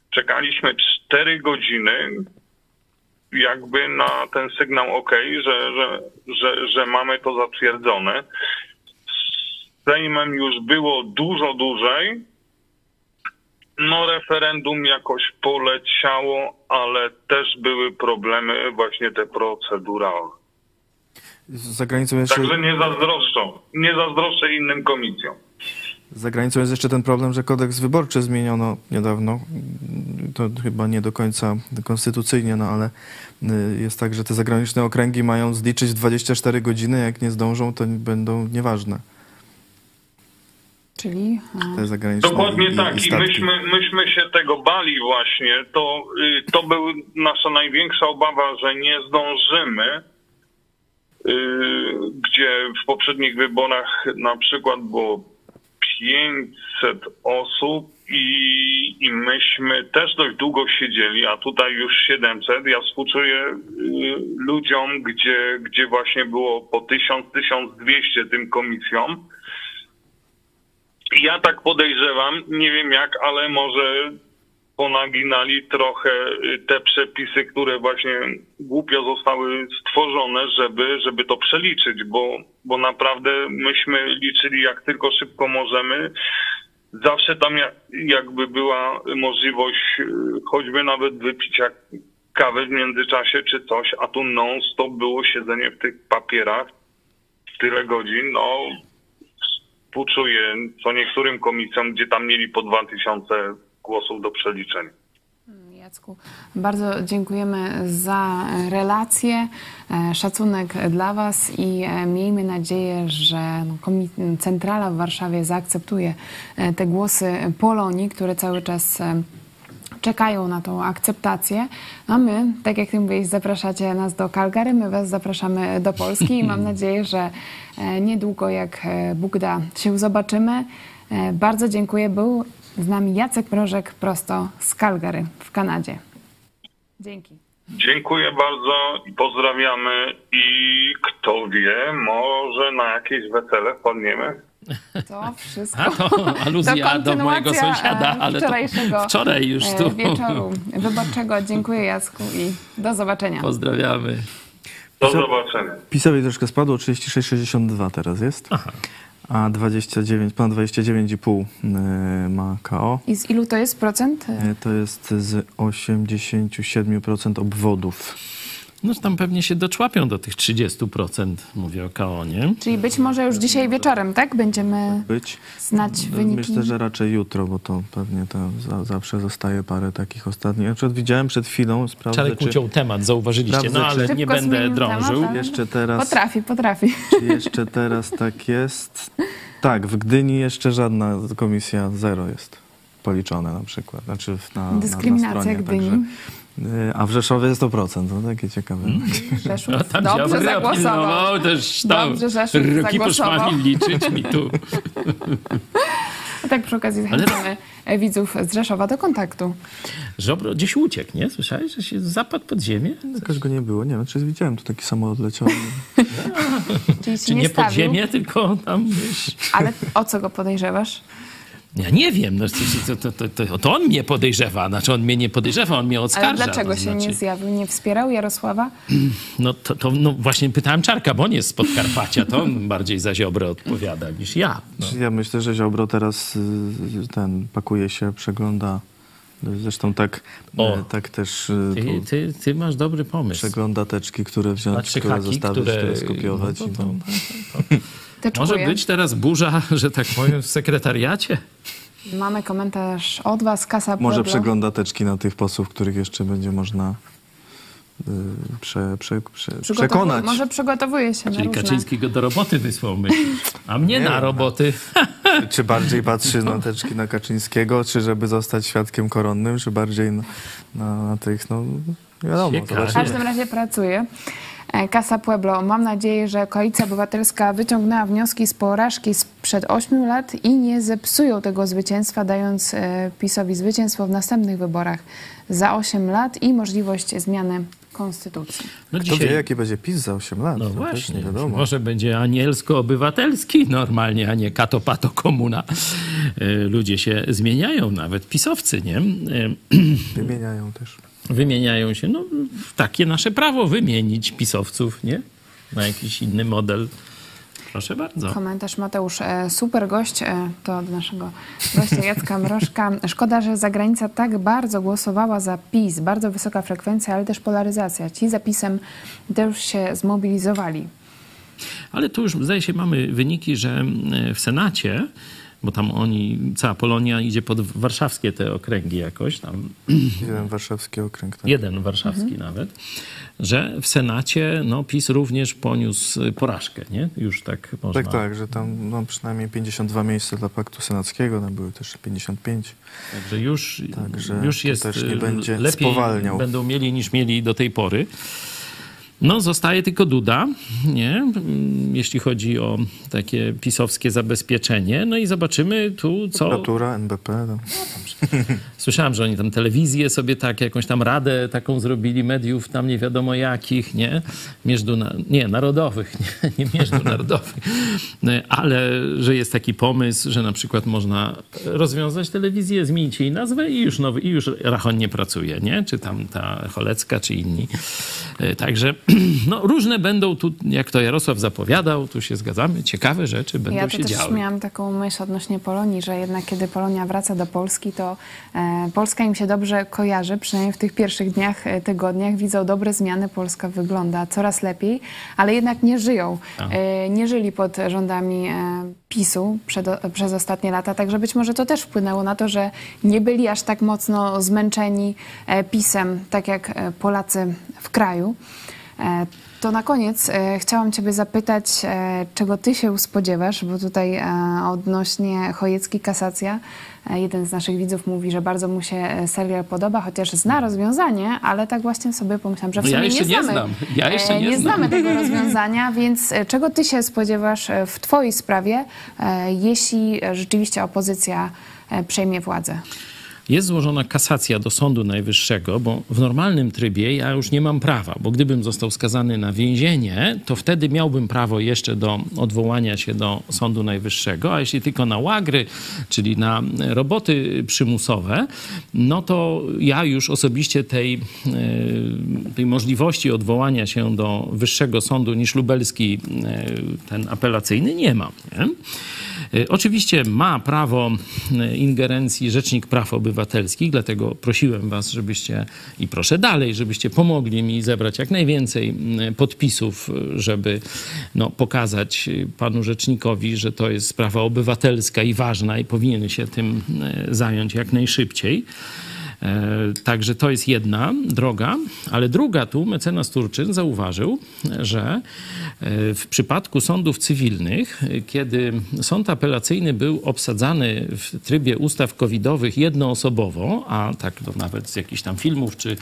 Czekaliśmy cztery godziny, jakby na ten sygnał OK, że, że, że, że mamy to zatwierdzone. Z Sejmem już było dużo dłużej. No, referendum jakoś poleciało, ale też były problemy właśnie te proceduralne. Za granicą jeszcze... Także nie zazdroszczą. Nie zazdroszczę innym komisjom. Za granicą jest jeszcze ten problem, że kodeks wyborczy zmieniono niedawno. To chyba nie do końca konstytucyjnie, no ale y, jest tak, że te zagraniczne okręgi mają zliczyć 24 godziny, jak nie zdążą, to będą nieważne. Czyli Te zagraniczne Dokładnie i, tak. i statki. myśmy, myśmy się tego bali właśnie. To, y, to był nasza największa obawa, że nie zdążymy. y, Gdzie w poprzednich wyborach na przykład było 500 osób i, i myśmy też dość długo siedzieli, a tutaj już 700. Ja współczuję y, ludziom, gdzie, gdzie właśnie było po 1000-1200 tym komisjom. Ja tak podejrzewam, nie wiem jak, ale może ponaginali trochę y, te przepisy, które właśnie głupio zostały stworzone, żeby, żeby to przeliczyć, bo, bo naprawdę myśmy liczyli jak tylko szybko możemy. Zawsze tam ja- jakby była możliwość y, choćby nawet wypicia kawy w międzyczasie czy coś, a tu non-stop było siedzenie w tych papierach tyle godzin, no współczuję co niektórym komisjom, gdzie tam mieli po 2000 głosów do przeliczenia. Jacku, bardzo dziękujemy za relacje, e, szacunek dla Was i e, miejmy nadzieję, że no, centrala w Warszawie zaakceptuje e, te głosy Polonii, które cały czas czekają na tą akceptację. A my, tak jak Ty mówiłeś, zapraszacie nas do Calgary, my Was zapraszamy do Polski i mam nadzieję, że e, niedługo, jak e, Bóg da, się zobaczymy. E, Bardzo dziękuję. Był z nami Jacek Mrożek prosto z Calgary w Kanadzie. Dzięki. Dziękuję bardzo i pozdrawiamy. I kto wie, może na jakieś wesele wpadniemy. To wszystko. A to aluzja do mojego kontynuacja, sąsiada, e, ale to wczorajszego, wczoraj już e, tu. Wieczoru wyborczego. Dziękuję Jacku i do zobaczenia. Pozdrawiamy. Do zobaczenia. PiSowi troszkę spadło, 36,62 teraz jest. Aha. A 29, ponad 29,5 y, ma KO. I z ilu to jest procent? Y, To jest z 87% obwodów. No tam pewnie się doczłapią do tych 30%, mówię o KO, nie? Czyli być może już dzisiaj wieczorem, tak? Będziemy Być. znać wyniki. Myślę, że raczej jutro, bo to pewnie to za, zawsze zostaje parę takich ostatnich. Na przykład widziałem przed chwilą, sprawdzę, Czarek czy uciął temat, zauważyliście, Sprawdzę, no ale nie będę drążył. temat, jeszcze teraz, Potrafi, potrafi. czy jeszcze teraz tak jest. Tak, w Gdyni jeszcze żadna komisja zero jest policzone na przykład. Znaczy na, na, na Dyskryminacja stronie. Gdyni. Także, a w Rzeszowie 100%, to takie ciekawe. Rzeszów No, tam dobrze zagłosował. też tam Dobrze, Rzeszów roki zagłosował. liczyć mi tu. A tak przy okazji Ale- zachęcamy e, widzów z Rzeszowa do kontaktu. Żobro gdzieś uciekł, nie? Słyszałeś, że się zapadł pod ziemię? Jakoś go nie było, nie wiem, czy widziałem tu taki samolot leciał. Czyli Czy nie, nie pod ziemię, tylko tam gdzieś... ale o co go podejrzewasz? Ja nie wiem, no, to, to, to, to, to on mnie podejrzewa, znaczy on mnie nie podejrzewa, on mnie oskarża. Ale dlaczego to się znaczy, nie zjawił? Nie wspierał Jarosława? No to, to no właśnie pytałem Czarka, bo on jest z Podkarpacia, to on bardziej za Ziobrę odpowiada niż ja. No. Ja myślę, że Ziobro teraz y, ten pakuje się, przegląda. Zresztą tak, O. y, tak też y, Ty, tu ty, ty masz dobry pomysł. przegląda teczki, które wziąć, Znaczy które haki, zostawić, które- które, skopiować. no i to- tam. Może być teraz burza, że tak powiem, w sekretariacie? Mamy komentarz od was, Kasa Może Pueblo. przegląda teczki na tych posłów, których jeszcze będzie można y, prze, prze, prze, przekonać. Może przygotowuje się na Czyli różne... Kaczyński go do roboty wysłał, myślisz? A mnie Nie na wiem, roboty. Czy bardziej patrzy na teczki na Kaczyńskiego, czy żeby zostać świadkiem koronnym, czy bardziej na, na, na tych, no wiadomo. W każdym razie pracuje. E, Kasa Pueblo. Mam nadzieję, że Koalicja Obywatelska wyciągnęła wnioski z porażki sprzed 8 lat i nie zepsują tego zwycięstwa, dając e, PiSowi zwycięstwo w następnych wyborach za 8 lat i możliwość zmiany konstytucji. No Kto wie, jaki będzie PiS za 8 lat? No właśnie, nie wiadomo. może będzie anielsko-obywatelski normalnie, a nie kato-pato-komuna. E, Ludzie się zmieniają, nawet pisowcy, nie? Wymieniają też. Wymieniają się, no takie nasze prawo wymienić pisowców, nie? Na jakiś inny model. Proszę bardzo. Komentarz Mateusz. E, Super gość, e, to od naszego gościa Jacka Mrożka. Szkoda, że zagranica tak bardzo głosowała za PiS. Bardzo wysoka frekwencja, ale też polaryzacja. Ci za PiSem też się zmobilizowali. Ale tu już zdaje się mamy wyniki, że e, w Senacie, bo tam oni, cała Polonia idzie pod warszawskie te okręgi jakoś, tam Jeden warszawski okręg. Tak? jeden warszawski nawet, że w Senacie no, PiS również poniósł porażkę, nie? Już tak można... Tak, tak, że tam no, przynajmniej 52 miejsca dla Paktu Senackiego, tam były też 55. Także już, Także już jest też nie y, będzie lepiej spowalniał. będą mieli niż mieli do tej pory. No, zostaje tylko Duda, nie? Mm, jeśli chodzi o takie pisowskie zabezpieczenie. No i zobaczymy tu, co... Prokuratura, NBP. Tam. Słyszałem, że oni tam telewizję sobie tak, jakąś tam radę taką zrobili, mediów tam nie wiadomo jakich, nie? Międzyna... Nie, narodowych, nie, nie międzynarodowych. Ale że jest taki pomysł, że na przykład można rozwiązać telewizję, zmienić jej nazwę i już, nowy, i już Rachon nie pracuje, nie? Czy tam ta Cholecka, czy inni. E, Także no, różne będą tu, jak to Jarosław zapowiadał, tu się zgadzamy, ciekawe rzeczy będą Ja się też działy. miałam taką myśl odnośnie Polonii, że jednak kiedy Polonia wraca do Polski, to e, Polska im się dobrze kojarzy, przynajmniej w tych pierwszych dniach, e, tygodniach. Widzą dobre zmiany, Polska wygląda coraz lepiej, ale jednak nie żyją. E, nie żyli pod rządami PiSu przed, przez ostatnie lata, także być może to też wpłynęło na to, że nie byli aż tak mocno zmęczeni PiSem, tak jak Polacy w kraju. E, To na koniec e, chciałam Ciebie zapytać, e, czego Ty się spodziewasz, bo tutaj odnośnie Chojecki Kasacja, jeden z naszych widzów mówi, że bardzo mu się serial podoba, chociaż zna rozwiązanie, ale tak właśnie sobie pomyślałam, że w No ja sumie nie nie znamy, znam. Ja jeszcze nie nie znam. znamy tego rozwiązania, więc czego Ty się spodziewasz w Twojej sprawie, jeśli rzeczywiście opozycja przejmie władzę? Jest złożona kasacja do Sądu Najwyższego, bo w normalnym trybie ja już nie mam prawa, bo gdybym został skazany na więzienie, to wtedy miałbym prawo jeszcze do odwołania się do Sądu Najwyższego, a jeśli tylko na łagry, czyli na roboty przymusowe, no to ja już osobiście tej, e, tej możliwości odwołania się do wyższego sądu niż lubelski, e, ten apelacyjny, nie mam. Nie? E, oczywiście ma prawo e, ingerencji Rzecznik Praw Obywatelskich, dlatego prosiłem Was, żebyście i proszę dalej, żebyście pomogli mi zebrać jak najwięcej podpisów, żeby no, pokazać panu rzecznikowi, że to jest sprawa obywatelska i ważna i powinien się tym zająć jak najszybciej. E, także to jest jedna droga, ale druga tu mecenas Turczyn zauważył, że e, w przypadku sądów cywilnych, kiedy sąd apelacyjny był obsadzany w trybie ustaw covidowych jednoosobowo, a tak to nawet z jakichś tam filmów czy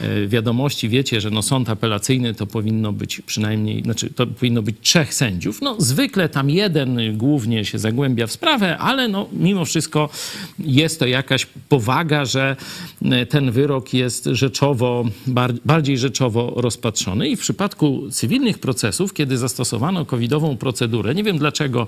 e, wiadomości wiecie, że no sąd apelacyjny to powinno być przynajmniej, znaczy to powinno być trzech sędziów. No zwykle tam jeden głównie się zagłębia w sprawę, ale no mimo wszystko jest to jakaś powaga, że ten wyrok jest rzeczowo, bardziej rzeczowo rozpatrzony. I w przypadku cywilnych procesów, kiedy zastosowano covidową procedurę, nie wiem dlaczego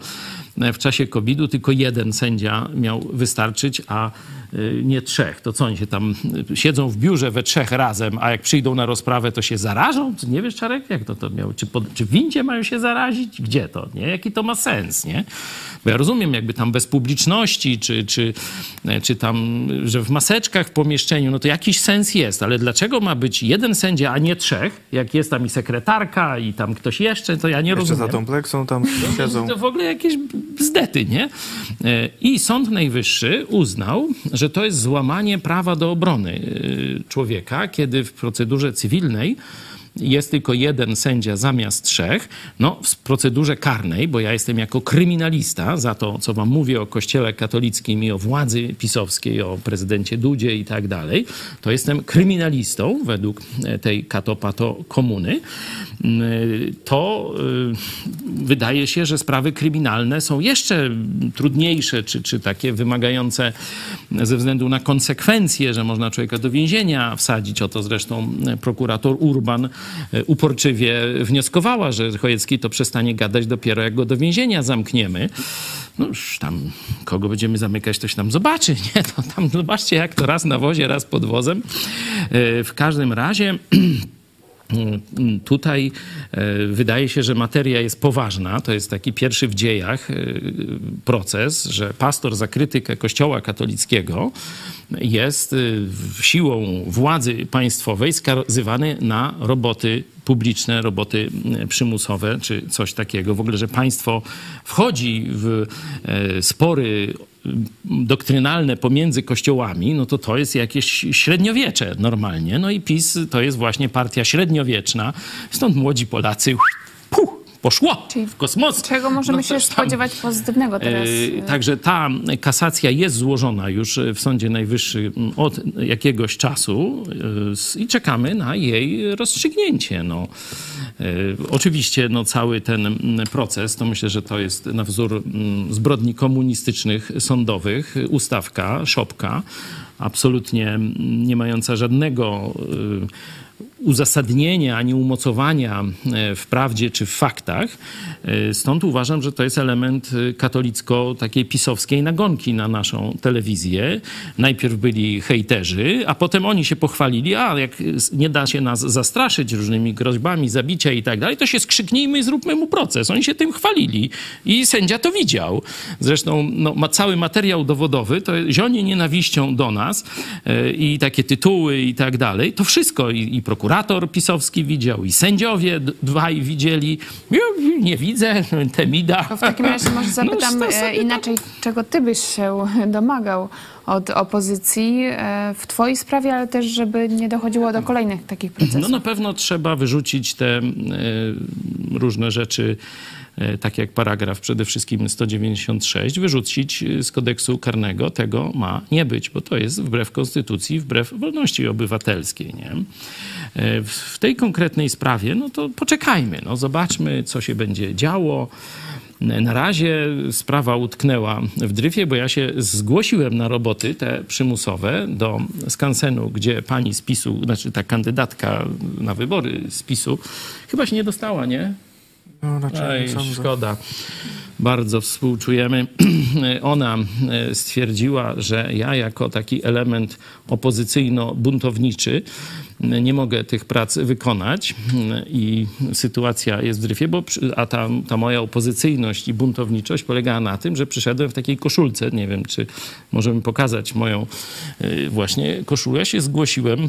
w czasie COVID-u tylko jeden sędzia miał wystarczyć, a y, nie trzech. To co oni się tam siedzą w biurze we trzech razem, a jak przyjdą na rozprawę, to się zarażą? Nie wiesz, Czarek, jak to, to miało? Czy, pod, czy w windzie mają się zarazić? Gdzie to? Nie? Jaki to ma sens, nie? Bo ja rozumiem, jakby tam bez publiczności, czy, czy, czy tam, że w maseczkach pomieszczeniu, no to jakiś sens jest, ale dlaczego ma być jeden sędzia, a nie trzech? Jak jest tam i sekretarka, i tam ktoś jeszcze, to ja nie Jeszcze rozumiem. za tą pleksą tam siedzą. To w ogóle jakieś bzdety, nie? E, I Sąd Najwyższy uznał, że to jest złamanie prawa do obrony e, człowieka, kiedy w procedurze cywilnej jest tylko jeden sędzia zamiast trzech. No, w procedurze karnej, bo ja jestem jako kryminalista za to, co wam mówię o Kościele katolickim i o władzy pisowskiej, o prezydencie Dudzie i tak dalej, to jestem kryminalistą według e, tej katopato komuny. Mm, to y, wydaje się, że sprawy kryminalne są jeszcze trudniejsze, czy, czy takie wymagające ze względu na konsekwencje, że można człowieka do więzienia wsadzić. O to zresztą prokurator Urban uporczywie wnioskowała, że Chojecki to przestanie gadać dopiero jak go do więzienia zamkniemy. No już tam kogo będziemy zamykać, to się tam zobaczy, nie? To tam zobaczcie jak to raz na wozie, raz pod wozem. Y, w każdym razie Tutaj e, wydaje się, że materia jest poważna. To jest taki pierwszy w dziejach e, proces, że pastor za krytykę Kościoła katolickiego jest e, siłą władzy państwowej skazywany na roboty publiczne, roboty przymusowe czy coś takiego. W ogóle, że państwo wchodzi w spory doktrynalne pomiędzy kościołami, no to to jest jakieś średniowiecze normalnie. No i PiS to jest właśnie partia średniowieczna. Stąd młodzi Polacy poszło Czyli w kosmos. Czego możemy No się spodziewać pozytywnego teraz? E, Także ta kasacja jest złożona już w Sądzie Najwyższym od jakiegoś czasu e, i czekamy na jej rozstrzygnięcie. No. E, Oczywiście no, cały ten mm, proces, to myślę, że to jest na wzór mm, zbrodni komunistycznych sądowych, ustawka, szopka, absolutnie mm, nie mająca żadnego uzasadnienia ani umocowania e, w prawdzie czy w faktach. E, Stąd uważam, że to jest element e, katolicko takiej pisowskiej nagonki na naszą telewizję. Najpierw byli hejterzy, a potem oni się pochwalili, a jak nie da się nas zastraszyć różnymi groźbami, zabicia i tak dalej, to się skrzyknijmy i zróbmy mu proces. Oni się tym chwalili i sędzia to widział. Zresztą no, ma cały materiał dowodowy, to zionie nienawiścią do nas i takie tytuły i tak dalej. To wszystko i, i prokurator pisowski widział, i sędziowie dwaj widzieli. Ja nie widzę, Temida. To w takim razie może zapytam No, e, sobie inaczej, czego ty byś się domagał od opozycji e, w twojej sprawie, ale też, żeby nie dochodziło do kolejnych takich procesów. No na pewno trzeba wyrzucić te e, różne rzeczy, tak jak paragraf przede wszystkim 196, wyrzucić e, z kodeksu karnego. Tego ma nie być, bo to jest wbrew konstytucji, wbrew wolności obywatelskiej. Nie? E, W tej konkretnej sprawie, no to poczekajmy, no zobaczmy, co się będzie działo. Na razie sprawa utknęła w dryfie, bo ja się zgłosiłem na roboty te przymusowe do skansenu, gdzie pani z PiSu, znaczy ta kandydatka na wybory z PiSu, chyba się nie dostała, nie? No, raczej Ej, sądzę. szkoda. Bardzo współczujemy. Ona e, stwierdziła, że ja jako taki element opozycyjno-buntowniczy nie mogę tych prac wykonać i sytuacja jest w dryfie, bo, a ta, ta moja opozycyjność i buntowniczość polegała na tym, że przyszedłem w takiej koszulce. Nie wiem, czy możemy pokazać moją e, właśnie koszulę. Się zgłosiłem, e,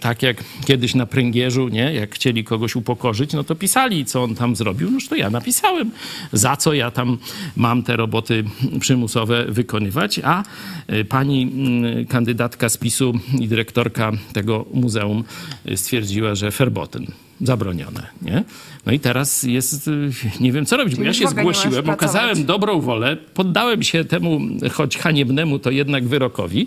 tak jak kiedyś na pręgierzu, nie? jak chcieli kogoś upokorzyć, no to pisali, co on tam zrobił. Noż to ja napisałem, za co ja tam mam te roboty przymusowe wykonywać, a e, pani kandydatka z PiSu i dyrektorka tego muzeum stwierdziła, że ferboten zabronione, nie? No i teraz jest, y, nie wiem co robić, bo ja się zgłosiłem, okazałem dobrą wolę, poddałem się temu, choć haniebnemu, to jednak wyrokowi.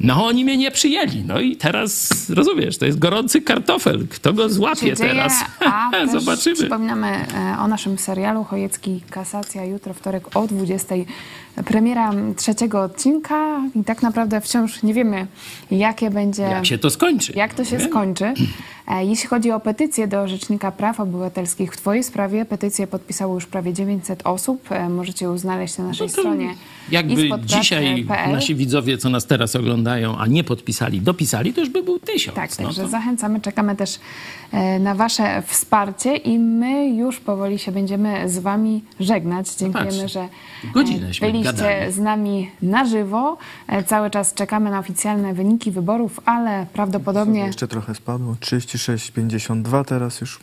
No oni mnie nie przyjęli. No i teraz, rozumiesz, to jest gorący kartofel. Kto go złapie dzieje, teraz? Zobaczymy. Przypominamy e, o naszym serialu Chojecki Kasacja jutro, wtorek o 20. Premiera trzeciego odcinka i tak naprawdę wciąż nie wiemy, jakie będzie... Jak się to skończy? Jak to się skończy? E, Jeśli chodzi o petycję do Rzecznika Praw Obywatelskich w Twojej sprawie, petycję podpisało już prawie 900 osób. E, Możecie ją znaleźć na naszej No stronie Jakby dzisiaj nasi widzowie, co nas teraz oglądają, a nie podpisali, dopisali, to już by był tysiąc. Tak, no także to... zachęcamy, czekamy też e, na Wasze wsparcie i my już powoli się będziemy z Wami żegnać. Dziękujemy, patrz, że byliście z nami na żywo. Cały czas czekamy na oficjalne wyniki wyborów, ale prawdopodobnie Jeszcze trochę spadło. 36,52 teraz już.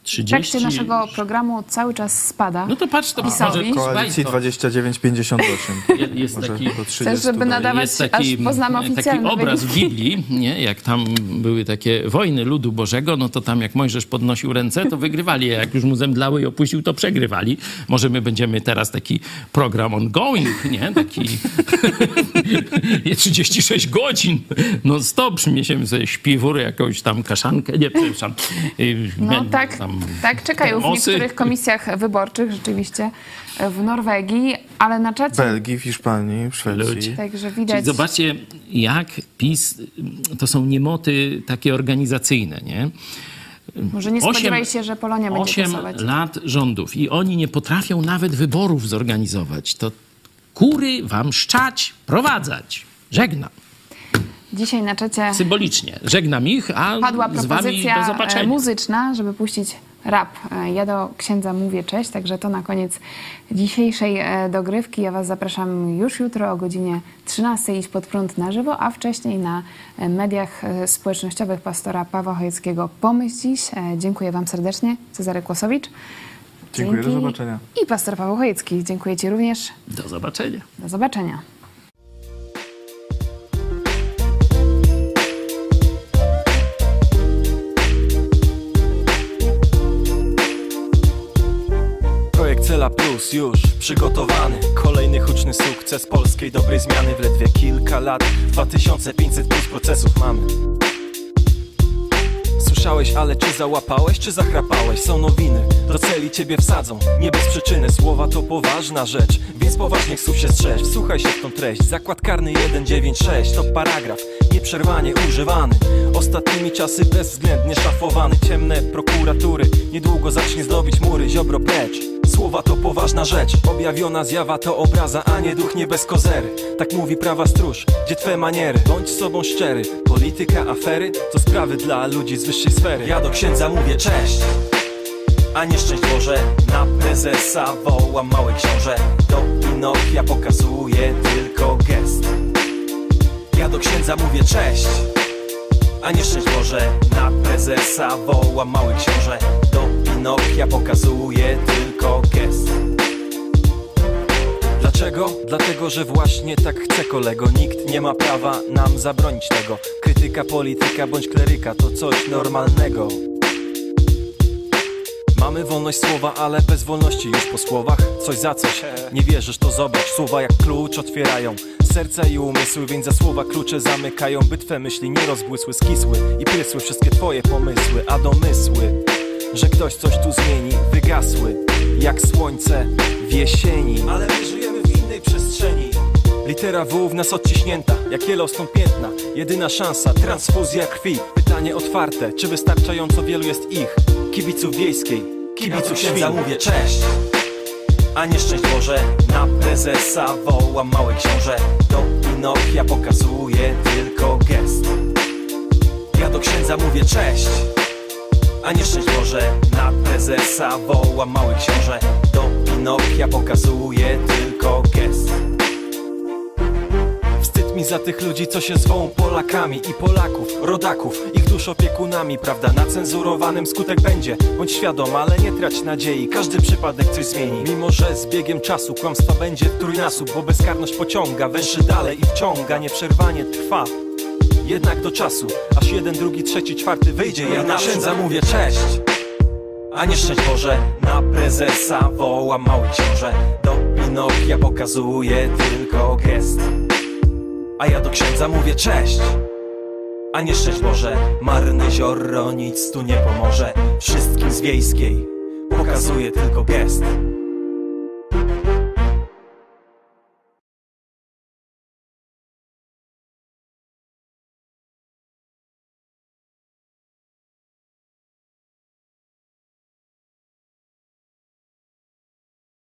W 30... trakcie naszego programu cały czas spada. No to patrz, to PiSowi. Koalicji Państwo. 29,58. Je- jest Może taki- do 30 Chcesz, żeby nadawać- jest taki, aż poznamy taki oficjalny obraz wynik. w Biblii, nie? jak tam były takie wojny ludu Bożego, no to tam jak Mojżesz podnosił ręce, to wygrywali, a jak już mu zemdlały i opuścił, to przegrywali. Może my będziemy teraz taki program ongoing, nie? Taki 36 godzin, no stop, przyniesiemy sobie śpiwóry, jakąś tam kaszankę, nie, przepraszam. No tak, tam tak czekają w niektórych komisjach wyborczych rzeczywiście e, w Norwegii, ale na czacie Belgii, w Hiszpanii, w Szwecji. Ludzie. także Czyli widać... zobaczcie, jak PiS, to są niemoty takie organizacyjne, nie? Może nie spodziewaj się, że Polonia będzie Osiem głosować. lat rządów i oni nie potrafią nawet wyborów zorganizować. To kury wam szczać, prowadzać. Żegnam. Dzisiaj na czacie Symbolicznie. Żegnam ich, a padła z wami propozycja do e, muzyczna, żeby puścić rap. E, Ja do księdza mówię cześć, także to na koniec dzisiejszej e, dogrywki. Ja Was zapraszam już jutro o godzinie 13 iść pod prąd na żywo, a wcześniej na mediach społecznościowych pastora Pawła Chojeckiego Pomyśl Dziś. Dziękuję Wam serdecznie. Cezary Kłosowicz. Dziękuję, do Dzięki. zobaczenia. I pastor Paweł Chojecki. Dziękuję Ci również. Do zobaczenia. Do zobaczenia. Plus już przygotowany. Kolejny huczny sukces polskiej dobrej zmiany. W ledwie kilka lat 2500 plus procesów mamy. Słyszałeś, ale czy załapałeś, czy zachrapałeś? Są nowiny, do celi ciebie wsadzą. Nie bez przyczyny, słowa to poważna rzecz. Więc poważnych słów się strzeż. Wsłuchaj się w tą treść. Zakład karny 196 to paragraf. Nieprzerwanie używany. Ostatnimi czasy bezwzględnie szafowany. Ciemne prokuratury. Niedługo zacznie zdobić mury. Ziobro precz Słowa to poważna rzecz. Objawiona zjawa to obraza, a nie duch nie bez kozery. Tak mówi prawa stróż, gdzie twe maniery? Bądź sobą szczery. Polityka, afery To sprawy dla ludzi z wyższej sfery. Ja do księdza mówię cześć! A nie szczęść Boże Na prezesa woła mały książę. Do Pinokia pokazuje tylko gest. Ja do księdza mówię cześć! A nie szczęść Boże Na prezesa woła mały książę. Do Pinokia pokazuje tylko gest. Dlaczego? Dlatego, że właśnie tak chce kolego. Nikt nie ma prawa nam zabronić tego. Krytyka, polityka bądź kleryka to coś normalnego. Mamy wolność słowa, ale bez wolności już po słowach. Coś za coś, nie wierzysz to zobacz. Słowa jak klucz otwierają serca i umysły Więc za słowa klucze zamykają By twe myśli. Nie rozbłysły, skisły I prysły wszystkie twoje pomysły A domysły że ktoś coś tu zmieni. Wygasły, jak słońce w jesieni. Ale my żyjemy w innej przestrzeni. Litera W w nas odciśnięta, jak Yellowstone piętna. Jedyna szansa, transfuzja krwi. Pytanie otwarte, czy wystarczająco wielu jest ich? Kibiców wiejskiej, kibiców księdza mówię cześć a nie szczęść Boże. Na prezesa woła mały książę. Do Pinokia pokazuje tylko gest. Ja do księdza mówię cześć a nie szczęść Boże Na prezesa woła mały książę. Do Pinokia pokazuje tylko gest. Wstyd mi za tych ludzi, co się zwą Polakami i Polaków, rodaków, ich dusz opiekunami Prawda? Na cenzurowanym skutek będzie. Bądź świadom, ale nie trać nadziei. Każdy przypadek coś zmieni. Mimo, że z biegiem czasu kłamstwa będzie trójnasób Bo bezkarność pociąga, węszy dalej i wciąga. Nieprzerwanie trwa jednak do czasu Aż jeden, drugi, trzeci, czwarty wyjdzie Ja na księdza mówię cześć! A nie szczęść Boże Na prezesa woła mały książę. Do Pinokia pokazuje tylko gest. A ja do księdza mówię cześć! A nie szczęść Boże Marne zioro nic tu nie pomoże. Wszystkim z wiejskiej Pokazuje tylko gest